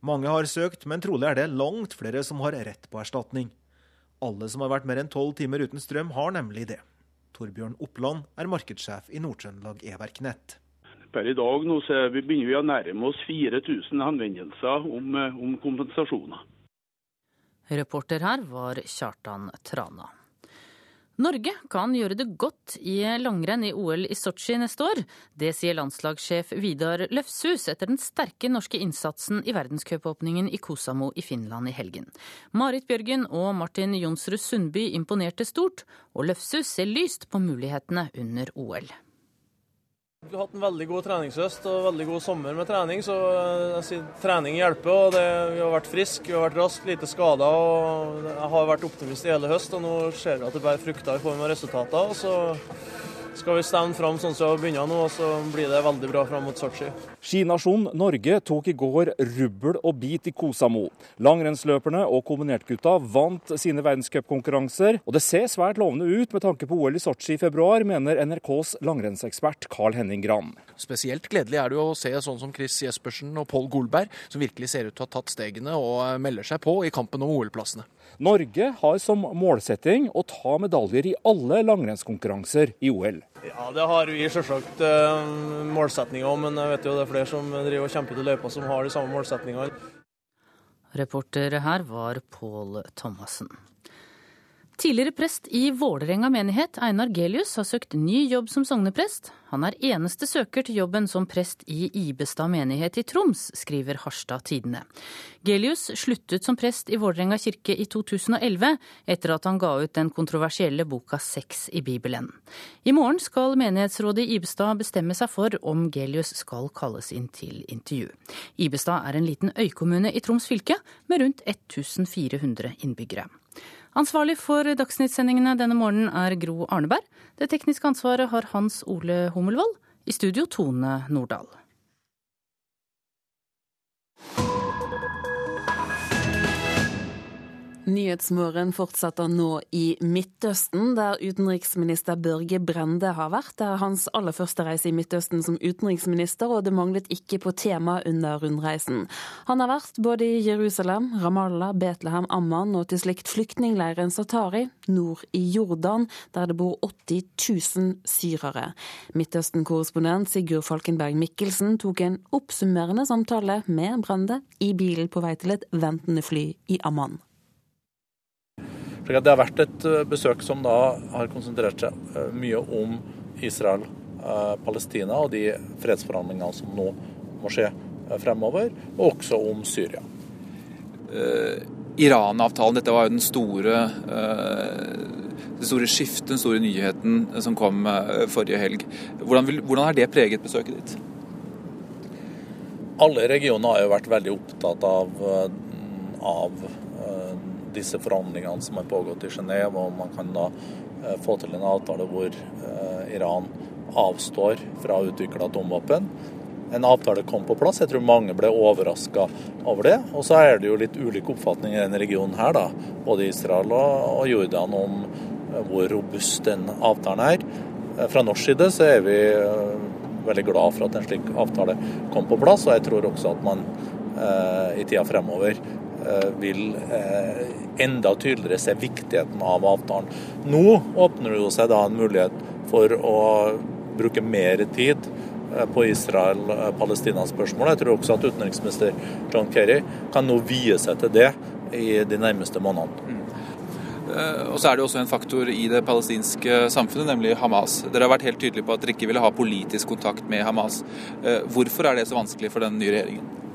Mange har søkt, men trolig er det langt flere som har rett på erstatning. Alle som har vært mer enn tolv timer uten strøm, har nemlig det. Torbjørn Oppland er markedssjef i Nord-Trøndelag E-verk Nett. Per i dag nå så begynner vi å nærme oss 4000 henvendelser om, eh, om kompensasjoner. Reporter her var Kjartan Trana. Norge kan gjøre det godt i langrenn i OL i Sotsji neste år. Det sier landslagssjef Vidar Løfshus etter den sterke norske innsatsen i verdenscupåpningen i Kosamo i Finland i helgen. Marit Bjørgen og Martin Jonsrud Sundby imponerte stort, og Løfshus ser lyst på mulighetene under OL. Vi har hatt en veldig god treningshøst og veldig god sommer med trening, så jeg sier, trening hjelper. og det, Vi har vært friske, vi har vært raske, lite skader. og Jeg har vært optimist i hele høst, og nå ser vi at det bærer frukter i form av resultater. og så skal vi stemme fram sånn som vi har begynt nå, og så blir det veldig bra fram mot Sotsji. Skinasjonen Norge tok i går rubbel og bit i Kosamo. Langrennsløperne og kombinertgutta vant sine verdenscupkonkurranser, og det ser svært lovende ut med tanke på OL i Sotsji i februar, mener NRKs langrennsekspert Carl Henning Gran. Spesielt gledelig er det jo å se sånn som Chris Jespersen og Pål Golberg, som virkelig ser ut til å ha tatt stegene og melder seg på i kampen om OL-plassene. Norge har som målsetting å ta medaljer i alle langrennskonkurranser i OL. Ja, Det har vi selvsagt eh, målsetninger om, men jeg vet jo det er flere som driver og kjemper til løypa som har de samme målsetningene. Reporter her var Pål Thomassen. Tidligere prest i Vålerenga menighet, Einar Gelius, har søkt ny jobb som sogneprest. Han er eneste søker til jobben som prest i Ibestad menighet i Troms, skriver Harstad Tidende. Gelius sluttet som prest i Vålerenga kirke i 2011, etter at han ga ut den kontroversielle boka Sex i Bibelen. I morgen skal menighetsrådet i Ibestad bestemme seg for om Gelius skal kalles inn til intervju. Ibestad er en liten øykommune i Troms fylke, med rundt 1400 innbyggere. Ansvarlig for dagsnyttsendingene denne morgenen er Gro Arneberg. Det tekniske ansvaret har Hans Ole Hummelvold. I studio Tone Nordahl. Nyhetsmorgen fortsetter nå i Midtøsten, der utenriksminister Børge Brende har vært. Det er hans aller første reise i Midtøsten som utenriksminister, og det manglet ikke på tema under rundreisen. Han har vært både i Jerusalem, Ramallah, Betlehem, Amman og til slikt flyktningleiren Satari nord i Jordan, der det bor 80 000 syrere. Midtøsten-korrespondent Sigurd Falkenberg Mikkelsen tok en oppsummerende samtale med Brende i bilen på vei til et ventende fly i Amman. Det har vært et eh, besøk som da har konsentrert seg eh, mye om Israel, eh, Palestina og de fredsforhandlingene som nå må skje fremover, og også om Syria. Iran-avtalen, dette var jo den store, det store skiftet, den store nyheten som kom forrige helg. Hvordan, vil, hvordan har det preget besøket ditt? Alle regioner har jo vært veldig opptatt av, av disse forhandlingene som har pågått i Genéve, og man kan da eh, få til en avtale hvor eh, Iran avstår fra å utvikle atomvåpen. En avtale kom på plass. Jeg tror mange ble overraska over det. Og så er det jo litt ulike oppfatninger i denne regionen her, da, både Israel og Jordan, om eh, hvor robust den avtalen er. Fra norsk side så er vi veldig glad for at en slik avtale kom på plass, og jeg tror også at man i tida fremover vil eh, enda tydeligere se viktigheten av avtalen. Nå åpner det seg da en mulighet for å bruke mer tid eh, på Israel-Palestina-spørsmålet. Jeg tror også at utenriksminister John Kerry kan nå vie seg til det i de nærmeste månedene. Mm. Og så er det også en faktor i det palestinske samfunnet, nemlig Hamas. Dere har vært helt tydelige på at dere ikke ville ha politisk kontakt med Hamas. Hvorfor er det så vanskelig for den nye regjeringen?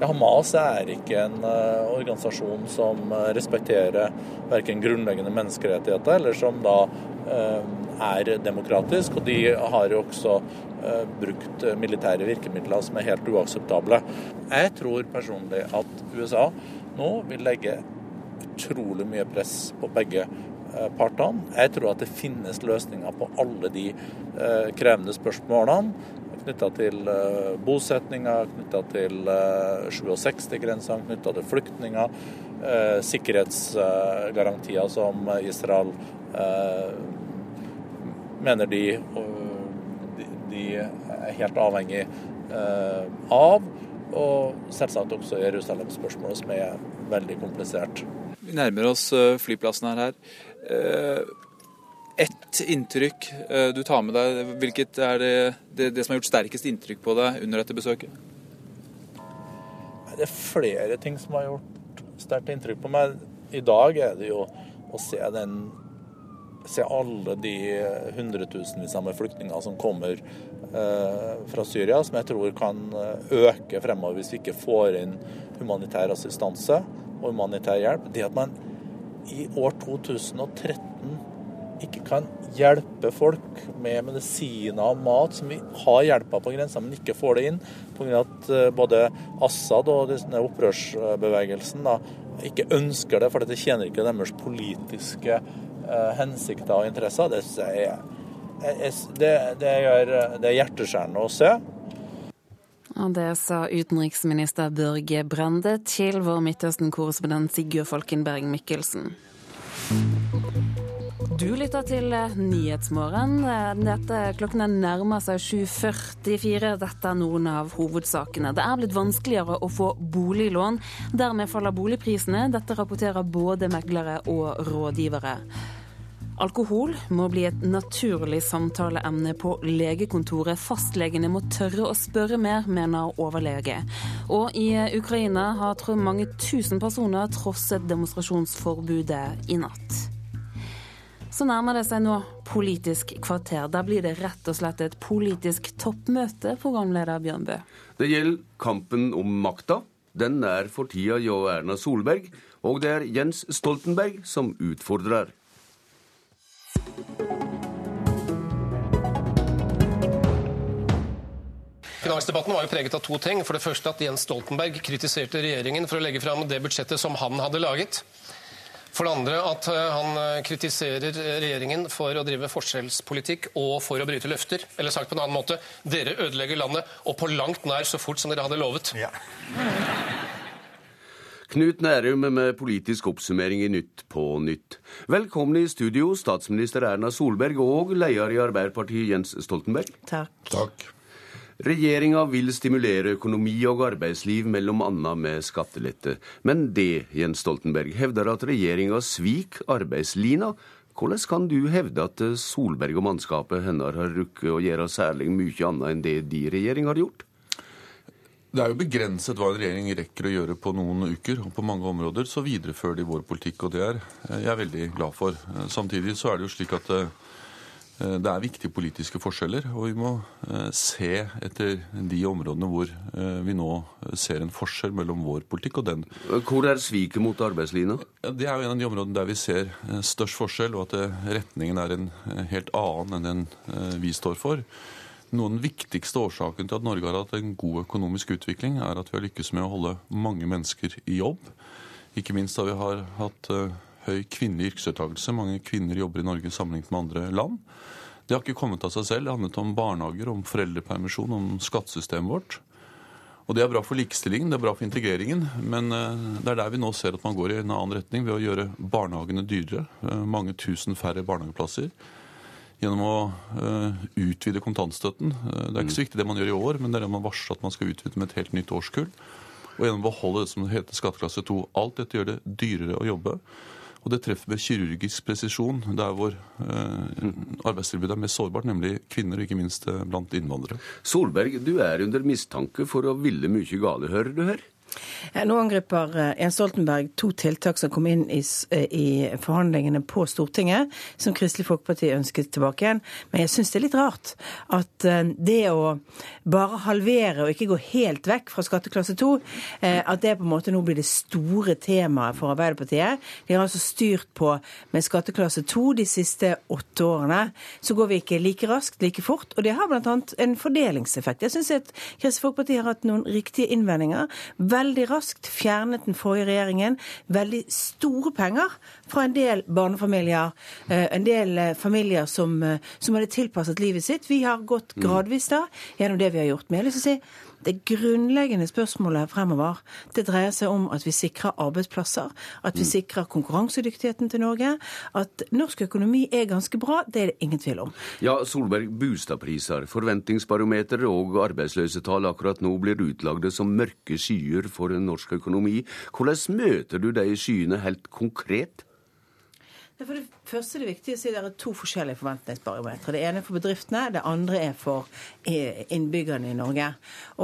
Hamas er ikke en uh, organisasjon som uh, respekterer verken grunnleggende menneskerettigheter eller som da uh, er demokratisk. Og de har jo også brukt militære virkemidler som er helt uakseptable. Jeg tror personlig at USA nå vil legge utrolig mye press på begge partene. Jeg tror at det finnes løsninger på alle de krevende spørsmålene knytta til uh, bosetninger, knytta til uh, 67-grensene, knytta til flyktninger. Uh, sikkerhetsgarantier som Israel mener de, de, er helt avhengig av. Og selvsagt også Jerusalem-spørsmålet, som er veldig komplisert. Vi nærmer oss flyplassen her. Ett inntrykk eh, du tar med deg, hvilket er det, det, det, som har gjort sterkest inntrykk på deg under dette besøket? Det er flere ting som har gjort sterkt inntrykk på meg. I dag er det jo å se, den, se alle de hundretusenvis av flyktninger som kommer eh, fra Syria, som jeg tror kan eh, øke fremover hvis vi ikke får inn humanitær assistanse og humanitær hjelp. Det at man i år 2013 ikke kan hjelpe folk med medisiner og mat som vi har hjelpa på grensa, men ikke får det inn pga. at eh, både Assad og denne opprørsbevegelsen da, ikke ønsker det, for det tjener ikke deres politiske eh, hensikter og interesser. Det jeg, jeg det, det, gjør, det er hjerteskjærende å se. Og det sa utenriksminister Børge Brende til vår Midtøsten-korrespondent Sigurd Folkenberg Mikkelsen. Du lytter til Nyhetsmorgen. Dette Klokken nærmer seg 7.44. Dette er noen av hovedsakene. Det er blitt vanskeligere å få boliglån. Dermed faller boligprisene. Dette rapporterer både meglere og rådgivere. Alkohol må bli et naturlig samtaleemne på legekontoret. Fastlegene må tørre å spørre mer, mener overlege. Og i Ukraina har tror mange tusen personer trosset demonstrasjonsforbudet i natt. Så nærmer det seg nå Politisk kvarter. Da blir det rett og slett et politisk toppmøte, programleder Bjørn Bø. Det gjelder kampen om makta. Den er for tida hjå Erna Solberg, og det er Jens Stoltenberg som utfordrer. Finansdebatten var jo preget av to ting. For det første at Jens Stoltenberg kritiserte regjeringen for å legge fram det budsjettet som han hadde laget. For det andre at eh, han eh, kritiserer regjeringen for å drive forskjellspolitikk og for å bryte løfter. Eller sagt på en annen måte dere ødelegger landet, og på langt nær så fort som dere hadde lovet. Ja. Knut Nærum med politisk oppsummering i Nytt på Nytt. Velkommen i studio, statsminister Erna Solberg og leder i Arbeiderpartiet Jens Stoltenberg. Takk. Takk. Regjeringa vil stimulere økonomi og arbeidsliv, mellom annet med skattelette. Men det, Jens Stoltenberg, hevder at regjeringa svik arbeidslina. Hvordan kan du hevde at Solberg og mannskapet hennes har rukket å gjøre særlig mye annet enn det de regjering har gjort? Det er jo begrenset hva en regjering rekker å gjøre på noen uker. og På mange områder så viderefører de vår politikk, og det er jeg er veldig glad for. Samtidig så er det jo slik at eh, det er viktige politiske forskjeller, og vi må eh, se etter de områdene hvor eh, vi nå ser en forskjell mellom vår politikk og den. Hvor er sviket mot arbeidslinja? Det er jo en av de områdene der vi ser størst forskjell, og at retningen er en helt annen enn den vi står for. Noe av den viktigste årsaken til at Norge har hatt en god økonomisk utvikling, er at vi har lykkes med å holde mange mennesker i jobb. Ikke minst da vi har hatt høy kvinnelig yrkesdeltakelse. Mange kvinner jobber i Norge sammenlignet med andre land. Det har ikke kommet av seg selv. Det handlet om barnehager, om foreldrepermisjon, om skattesystemet vårt. Og Det er bra for likestillingen, det er bra for integreringen, men uh, det er der vi nå ser at man går i en annen retning ved å gjøre barnehagene dyrere. Uh, mange tusen færre barnehageplasser gjennom å uh, utvide kontantstøtten. Det er ikke så viktig det man gjør i år, men det er det man varsler at man skal utvide med et helt nytt årskull. Og gjennom å beholde det som heter skatteklasse 2. Alt dette gjør det dyrere å jobbe. Og det treffer med kirurgisk presisjon der hvor eh, arbeidstilbudet er mest sårbart, nemlig kvinner, og ikke minst blant innvandrere. Solberg, du er under mistanke for å ville mye gale, hører du her? Nå angriper eh, Jens Stoltenberg to tiltak som kom inn i, eh, i, forhandlingene på Stortinget, som Kristelig Folkeparti ønsket tilbake igjen. Men jeg syns det er litt rart at eh, det å bare halvere og ikke gå helt vekk fra skatteklasse 2, at det på en måte nå blir det store temaet for Arbeiderpartiet. De har altså styrt på med skatteklasse 2 de siste åtte årene. Så går vi ikke like raskt, like fort. Og det har bl.a. en fordelingseffekt. Jeg syns at Kristelig Folkeparti har hatt noen riktige innvendinger. Vel veldig raskt fjernet den forrige regjeringen veldig store penger fra en del barnefamilier, eh, en del eh, familier som, eh, som hadde tilpasset livet sitt. Vi har gått mm. gradvis da gjennom det vi har gjort. Men jeg har lyst til å si det grunnleggende spørsmålet fremover det dreier seg om at vi sikrer arbeidsplasser, at vi mm. sikrer konkurransedyktigheten til Norge. At norsk økonomi er ganske bra, det er det ingen tvil om. Ja, Solberg, boligpriser, forventningsbarometer og arbeidsløsetall akkurat nå blir utlagde som mørke skyer for norsk økonomi. Hvordan møter du de skyene helt konkret? For det første er det viktig å si det er to forskjellige forventningsbarometre. Det ene er for bedriftene, det andre er for eh, innbyggerne i Norge.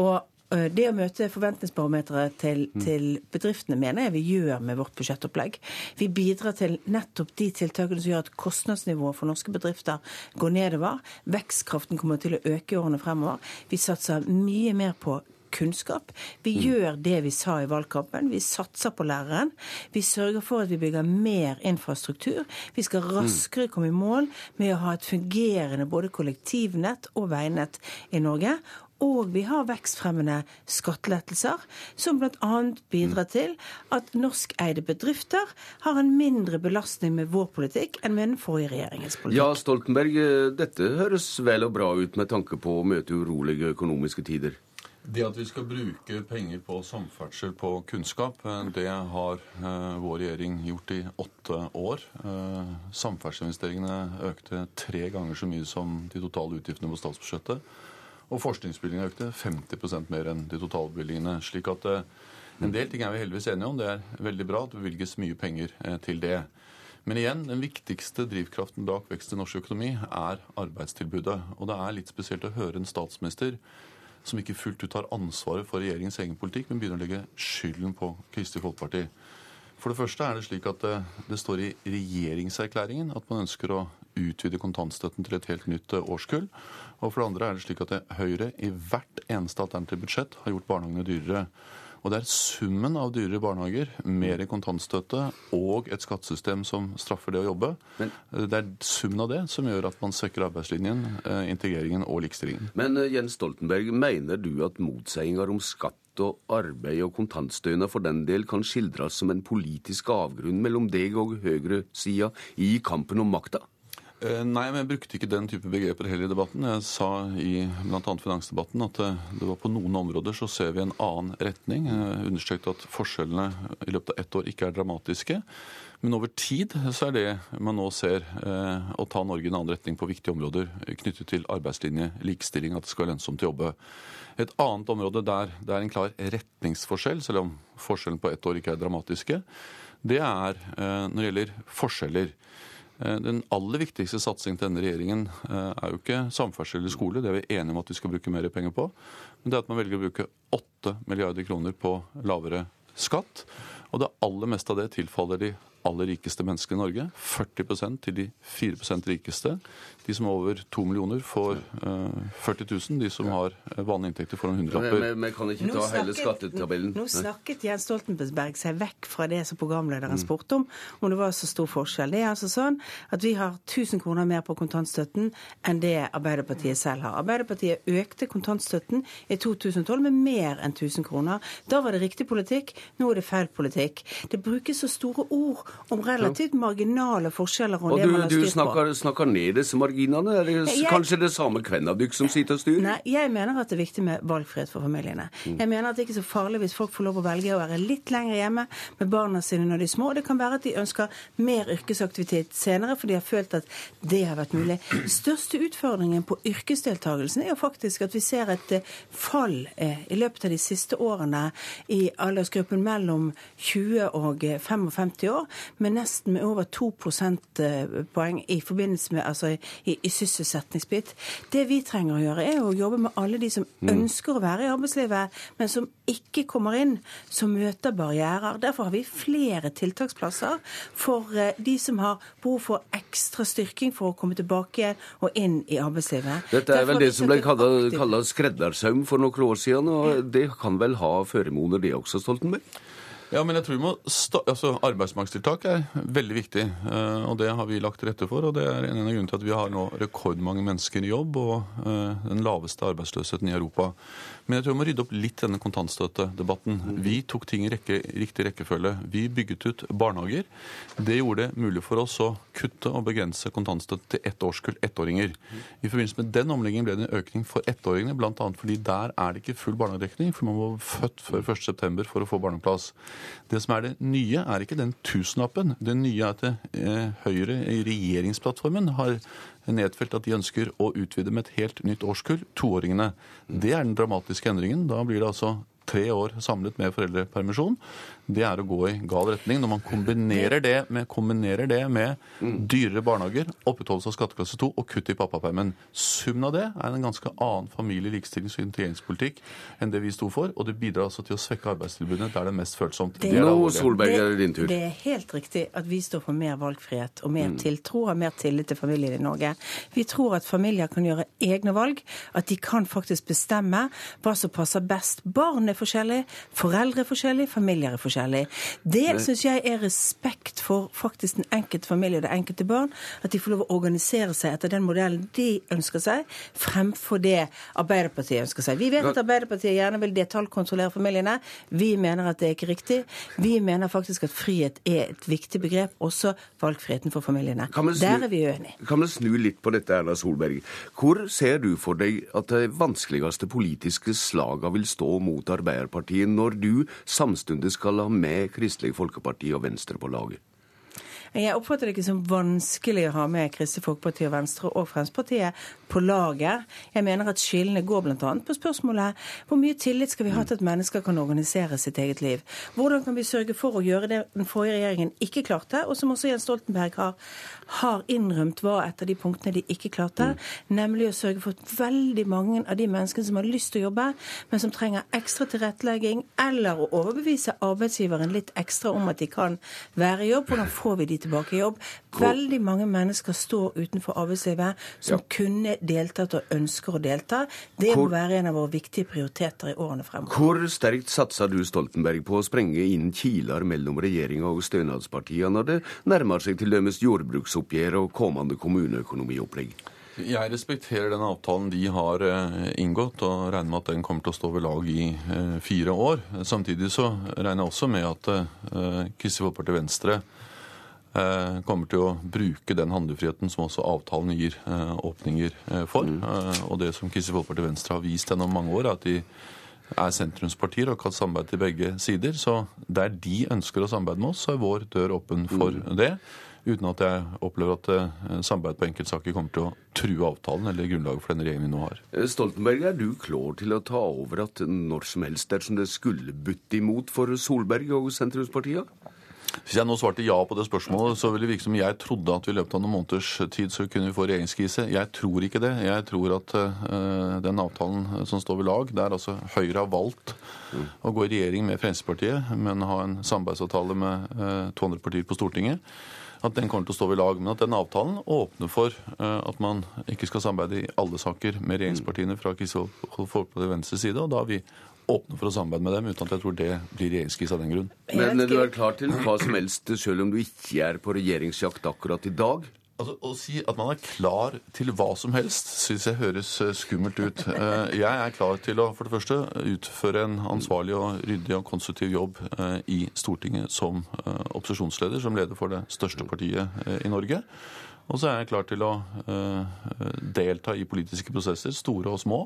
Og eh, det å møte forventningsbarometeret til, mm. til, bedriftene mener jeg vi gjør med vårt budsjettopplegg. Vi bidrar til nettopp de tiltakene som gjør at kostnadsnivået for norske bedrifter går nedover. Vekstkraften kommer til å øke i årene fremover. Vi satser mye mer på kunnskap. Vi gjør det vi sa i valgkampen. Vi satser på læreren. Vi sørger for at vi bygger mer infrastruktur. Vi skal raskere komme i mål med å ha et fungerende både kollektivnett og veinett i Norge. Og vi har vekstfremmende skattelettelser, som bl.a. bidrar til at norskeide bedrifter har en mindre belastning med vår politikk enn med den forrige regjeringens politikk. Ja, Stoltenberg, eh, dette høres vel og bra ut med tanke på å møte urolige økonomiske tider. Det at vi skal bruke penger på samferdsel, på kunnskap, eh, det har eh, vår regjering gjort i åtte år. Eh, samferdselsinvesteringene økte tre ganger så mye som de totale utgiftene på statsbudsjettet. Og forskningsbevilgningene økte 50% mer enn de totale bevilgningene. slik at en del ting er vi heldigvis enige om. Det er veldig bra at det bevilges mye penger til det. Men igjen, den viktigste drivkraften bak vekst i norsk økonomi er arbeidstilbudet. Og det er litt spesielt å høre en statsminister som ikke fullt ut tar ansvaret for regjeringens egen politikk, men begynner å legge skylden på Kristelig Folkeparti. For det første er det slik at det, det står i regjeringserklæringen at man ønsker å utvide kontantstøtten til et helt nytt årskull. Og for det andre er det slik at det, Høyre i hvert eneste alternative budsjett har gjort barnehagene dyrere. Og det er summen av dyrere barnehager, mer kontantstøtte og et skattesystem som straffer det å jobbe. Men, det er summen av det som gjør at man svekker arbeidslinjen, eh, integreringen og likestillingen. Men eh, Jens Stoltenberg, mener du at motseiinger om skatt og arbeid og kontantstønad for den del kan skildres som en politisk avgrunn mellom deg og høyresida i kampen om makta? Eh, nei, men jeg brukte ikke den type begreper heller i debatten. Jeg sa i bl.a. finansdebatten at eh, det var på noen områder så ser vi en annen retning. Jeg understreket at forskjellene i løpet av ett år ikke er dramatiske. Men over tid så er det man nå ser eh, å ta Norge i en annen retning på viktige områder knyttet til arbeidslinje, likestilling, at det skal være lønnsomt å jobbe. Et annet område der det er en klar retningsforskjell, selv om forskjellen på ett år ikke er dramatiske, det er når det gjelder forskjeller. Eh, den aller viktigste satsingen til denne regjeringen eh, er jo ikke samferdsel eller skole, det er vi enige om at vi skal bruke mer penger på. Men det er at man velger å bruke 8 milliarder kroner på lavere skatt. Og det aller meste av det tilfaller de aller rikeste menneskene i Norge. 40% til de 4% rikeste. De som har over to millioner, får uh, 40 000. De som har eh, vanlige inntekter, får en hundrelapper. Vi kan ikke ta hele skattetabellen. Nå snakket Jens Stoltenberg seg vekk fra det som programlederen mm. spurte om, om det var så stor forskjell. Det er altså sånn at vi har 1000 kroner mer på kontantstøtten enn det Arbeiderpartiet selv har. Arbeiderpartiet økte kontantstøtten i 2012 med mer enn 1000 kroner. Da var det riktig politikk, nå er det feil politikk. Det brukes så store ord om relativt marginale forskjeller. Og, det du, man har du snakker, på. snakker ned disse marginene? Er det Jeg- kanskje det samme Kvennabygg som sitter og styrer? Nei, jeg mener at det er viktig med valgfrihet for familiene. Mm. Jeg mener at det ikke er så farlig hvis folk får lov å velge å være litt lenger hjemme med barna sine når de er små. Det kan være at de ønsker mer yrkesaktivitet senere, for de har følt at det har vært mulig. Største utfordringen på yrkesdeltagelsen er jo faktisk at vi ser et eh, fall eh, i løpet av de siste årene i aldersgruppen mellom 20 og eh, 55 år, med nesten med over 2 prosentpoeng i forbindelse med altså i, i sysselsettingsbit. Det vi trenger å gjøre, er å jobbe med alle de som Mm. ønsker å være i arbeidslivet, men som ikke kommer inn, som møter barrierer. Derfor har vi flere tiltaksplasser for eh, de som har behov for ekstra styrking for å komme tilbake igjen og inn i arbeidslivet. Dette er Derfor vel det som ble skreddersøm kalla skreddersaum for noen år siden, og det kan vel ha føremoner det også, Stoltenberg? Ja, men jeg tror vi må altså Arbeidsmarkedstiltak er veldig viktig, eh, og det har vi lagt til rette for. og Det er en av grunnene til at vi har nå rekordmange mennesker i jobb og eh, den laveste arbeidsløsheten i Europa. Men jeg tror vi må rydde opp litt denne kontantstøttedebatten. Vi tok ting i rekke, riktig rekkefølge. Vi bygget ut barnehager. Det gjorde det mulig for oss å kutte og begrense kontantstøtte til ett årskull ettåringer. I forbindelse med den omleggingen ble det en økning for ettåringene, bl.a. fordi der er det ikke full barnehagedekning, for man må være født før 1.9. for å få barnehageplass. Det som er det nye, er ikke den tusenlappen. Det nye er at det, eh, Høyre i regjeringsplattformen har nedfelt at de ønsker å utvide med et helt nytt årskull, toåringene. Det er den dramatiske endringen. Da blir det altså tre år samlet med foreldrepermisjon. Det er å gå i gal retning. Når man kombinerer det med, kombinerer det med dyrere barnehager, opprettholdelse av skatteklasse 2 og kutt i pappapermen. Summen av det er en ganske annen familie-, likestillings- og integreringspolitikk enn det vi sto for, og det bidrar altså til å svekke arbeidstilbudet der det er mest følsomt. Det, Nå, Solberg, er det din tur. Det er helt riktig at vi står for mer valgfrihet og mer tiltro og mer tillit til familien i Norge. Vi tror at familier kan gjøre egne valg, at de kan faktisk bestemme hva som passer best. Barn er forskjellige, foreldre er forskjellige, familier er forskjellige forskjellig. Det syns jeg er respekt for faktisk den enkelte familie og det enkelte barn. At de får lov å organisere seg etter den modellen de ønsker seg, fremfor det Arbeiderpartiet ønsker seg. Vi vet at Arbeiderpartiet gjerne vil detaljkontrollere familiene. Vi mener at det er ikke riktig. Vi mener faktisk at frihet er et viktig begrep, også valgfriheten for familiene. Der er vi uenige. Kan vi snu litt på dette, Erna Solberg. Hvor ser du for deg at de vanskeligste politiske slaga vil stå mot Arbeiderpartiet, når du samtidig skal ha med Kristelig Folkeparti og Venstre på laget? Jeg oppfatter det ikke som vanskelig å ha med Kristelig Folkeparti og Venstre og Fremskrittspartiet på laget. Jeg mener at skillene går bl.a. på spørsmålet hvor mye tillit skal vi ha til at mennesker kan organisere sitt eget liv? Hvordan kan vi sørge for å gjøre det den forrige regjeringen ikke klarte, og som også Jens Stoltenberg har, har innrømt var et av de punktene de ikke klarte, nemlig å sørge for at veldig mange av de menneskene som har lyst til å jobbe, men som trenger ekstra tilrettelegging, eller å overbevise arbeidsgiveren litt ekstra om at de kan være i jobb, hvordan får vi de tilbake i jobb? Veldig mange mennesker står utenfor arbeidslivet som kunne deltatt og ønsker å delta. Det må være en av våre viktige prioriteter i årene fremover. Hvor sterkt satser du Stoltenberg på å sprenge inn kiler mellom regjeringa og stønadspartiene når det nærmer seg til dømes jordbruksoppgjør og kommende kommuneøkonomiopplegg? Jeg respekterer den avtalen de har eh, inngått, og regner med at den kommer til å stå ved lag i eh, fire år. Samtidig så regner jeg også med at eh, Kristelig Folkeparti og Venstre kommer til å bruke den handlefriheten som også avtalen gir eh, åpninger eh, for. Eh, og det som Kristelig Folkeparti og Venstre har vist gjennom mange år, er at de er sentrumspartier og kan samarbeide til begge sider. Så der de ønsker å samarbeide med oss, så er vår dør åpen for det. Uten at jeg opplever at eh, samarbeid på enkeltsaker kommer til å true avtalen eller grunnlaget for den regjeringen vi nå har. Eh, Stoltenberg, er du klar til å ta over at når som helst dersom det skulle butte imot for Solberg og sentrumspartiene? Hvis jeg nå svarte ja på det spørsmålet, så ville det virke som jeg trodde at vi i løpet av noen måneders tid så kunne vi få regjeringskrise. Jeg tror ikke det. Jeg tror at uh, den avtalen som står ved lag, der altså Høyre har valgt å gå i regjering med Fremskrittspartiet, men ha en samarbeidsavtale med eh, to andre partier på Stortinget, at den kommer til å stå ved lag. Men at den avtalen åpner for uh, at man ikke skal samarbeide i alle saker med regjeringspartiene fra Kristelig Folkeparti Venstres side, og da er vi åpne for å samarbeide med dem, uten at jeg tror det blir regjeringskrise av den grunn. Men du er klar til hva som helst, selv om du ikke er på regjeringsjakt akkurat i dag? Altså, Å si at man er klar til hva som helst, syns jeg høres eh, skummelt ut. Eh, Jeg er klar til å for det første utføre en ansvarlig og ryddig og konstruktiv jobb eh, i Stortinget som opposisjonsleder, som leder for det største partiet i Norge. Og så er jeg klar til å eh, delta i politiske prosesser, store og små,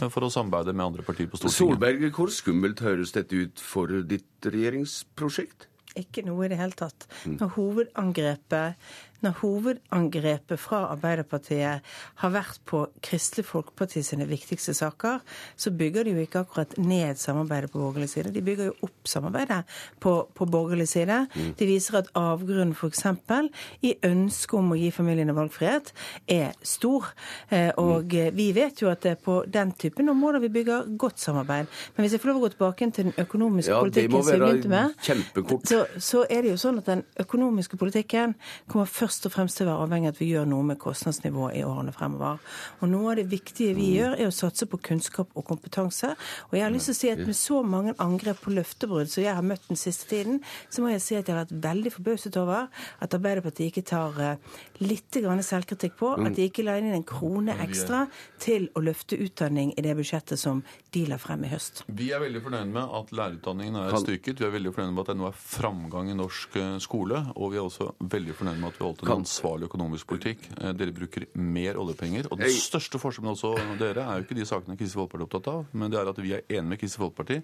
eh, for å samarbeide med andre partier på Stortinget. Solberg, hvor skummelt høres dette ut for ditt regjeringsprosjekt? Ikke noe i det hele tatt. Når hovedangrepet, når hovedangrepet fra Arbeiderpartiet har vært på Kristelig Folkeparti sine viktigste saker, så bygger de jo ikke akkurat ned samarbeidet på borgerlig side. De bygger jo opp samarbeidet på, på borgerlig side. De viser at avgrunnen f.eks. i ønsket om å gi familiene valgfrihet er stor. Eh, Og eh, vi vet jo at det er på den typen områder vi bygger godt samarbeid. Men hvis jeg får lov å gå tilbake til den økonomiske Ja, politikken som vi begynte med, så, så er det jo sånn at den økonomiske politikken kommer først og fremst til å være avhengig av at vi gjør noe med kostnadsnivået i årene fremover. Og noe av det viktige vi gjør, er å satse på kunnskap og kompetanse. Og jeg har lyst til å si at med så mange angrep på løftebrudd som jeg har møtt den siste tiden, så må jeg si at jeg har vært veldig forbauset over at Arbeiderpartiet ikke tar uh, litt grann selvkritikk på at de ikke la inn en krone ekstra til å løfte utdanning i det budsjettet som de la frem i høst. Vi er veldig fornøyd med at lærerutdanningen er styrket. Vi er veldig fornøyd med at det nå er framgang i norsk eh, skole. Og vi er også veldig fornøyd med at vi holdt forhold til en ansvarlig økonomisk politikk. Eh, Dere bruker mer oljepenger. Og den største forskjellen også dere er jo ikke de sakene Kristelig Folkeparti er opptatt av, men det er at vi er enige med Kristelig Folkeparti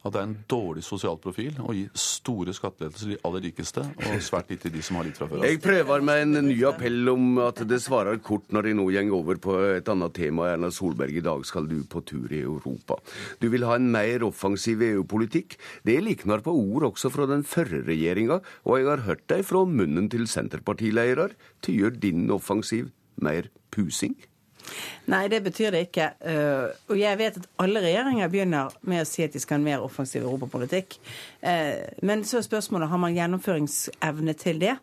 at det er en dårlig sosial profil å gi store skattelettelser til de aller rikeste og svært lite til de som har litt fra før. Jeg prøver med en ny appell om at det svarer kort når jeg nå går over på et annet tema. Erna Solberg, i dag skal du på tur i Europa. Du vil ha en mer offensiv EU-politikk. Det likner på ord også fra den førre regjeringa, og jeg har hørt deg fra munnen til senterpartiledere. gjøre din offensiv mer pusing? Nei, det betyr det ikke. Eh, og jeg vet at alle regjeringer begynner med å si at de skal ha en mer offensiv europapolitikk. Eh, men så er spørsmålet har man gjennomføringsevne til det.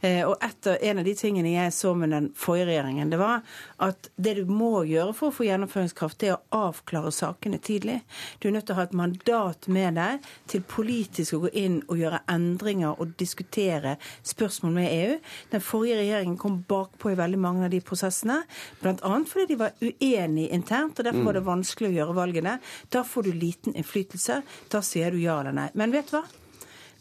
Eh, og etter, en av de tingene jeg så med den forrige regjeringen, det var at det du må gjøre for å få gjennomføringskraft, det er å avklare sakene tidlig. Du er nødt til å ha et mandat med deg til politisk å gå inn og gjøre endringer og diskutere spørsmål med EU. Den forrige regjeringen kom bakpå i veldig mange av de prosessene, bl.a. fordi de var uenige internt, og derfor var det vanskelig å gjøre valgene. Da får du liten innflytelse. Da sier du ja eller nei. Men vet hva?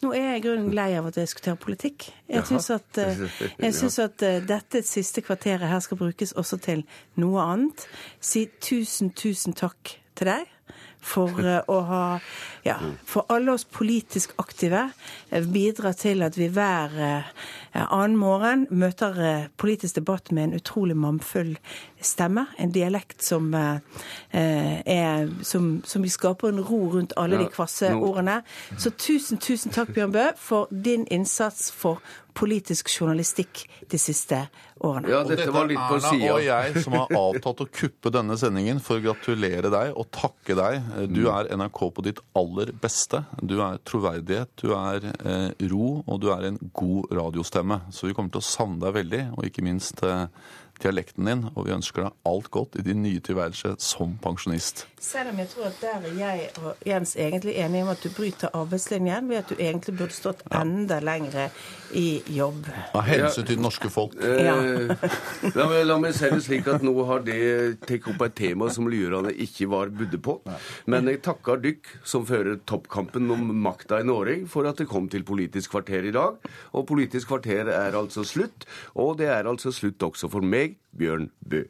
Nå er jeg i grunnen lei av at jeg diskuterer politikk. Jeg syns at, eh, jeg synes at eh, dette siste kvarteret her skal brukes også til noe annet. Si tusen, tusen takk til deg for eh, å ha Ja, for alle oss politisk aktive bidra til at vi hver annen morgen møter politisk debatt med en utrolig mannfull stemme. En dialekt som, er, som, som skaper en ro rundt alle de kvasse ordene. Så tusen, tusen takk, Bjørn Bø, for din innsats for politisk journalistikk de siste årene. Ja, dette var litt på sida. og jeg som har avtalt å kuppe denne sendingen for å gratulere deg og takke deg. Du er NRK på ditt aller beste. Du er troverdighet, du er eh, ro, og du er en god radiostemme. Så vi kommer til å savne deg veldig, og ikke minst eh, dialekten din. Og vi ønsker deg alt godt i din nye tilværelse som pensjonist. Selv om jeg tror at der er jeg og Jens egentlig enige om at du bryter arbeidslinjen ved at du egentlig burde stått enda lengre i jobb. Av hensyn til det norske folk. Eh, la, meg, la meg si det slik at nå har det tatt opp et tema som lurerne ikke var budde på. Men jeg takker dykk som fører toppkampen om makta i Norge for at det kom til Politisk kvarter i dag. Og Politisk kvarter er altså slutt. Og det er altså slutt også for meg, Bjørn Bø.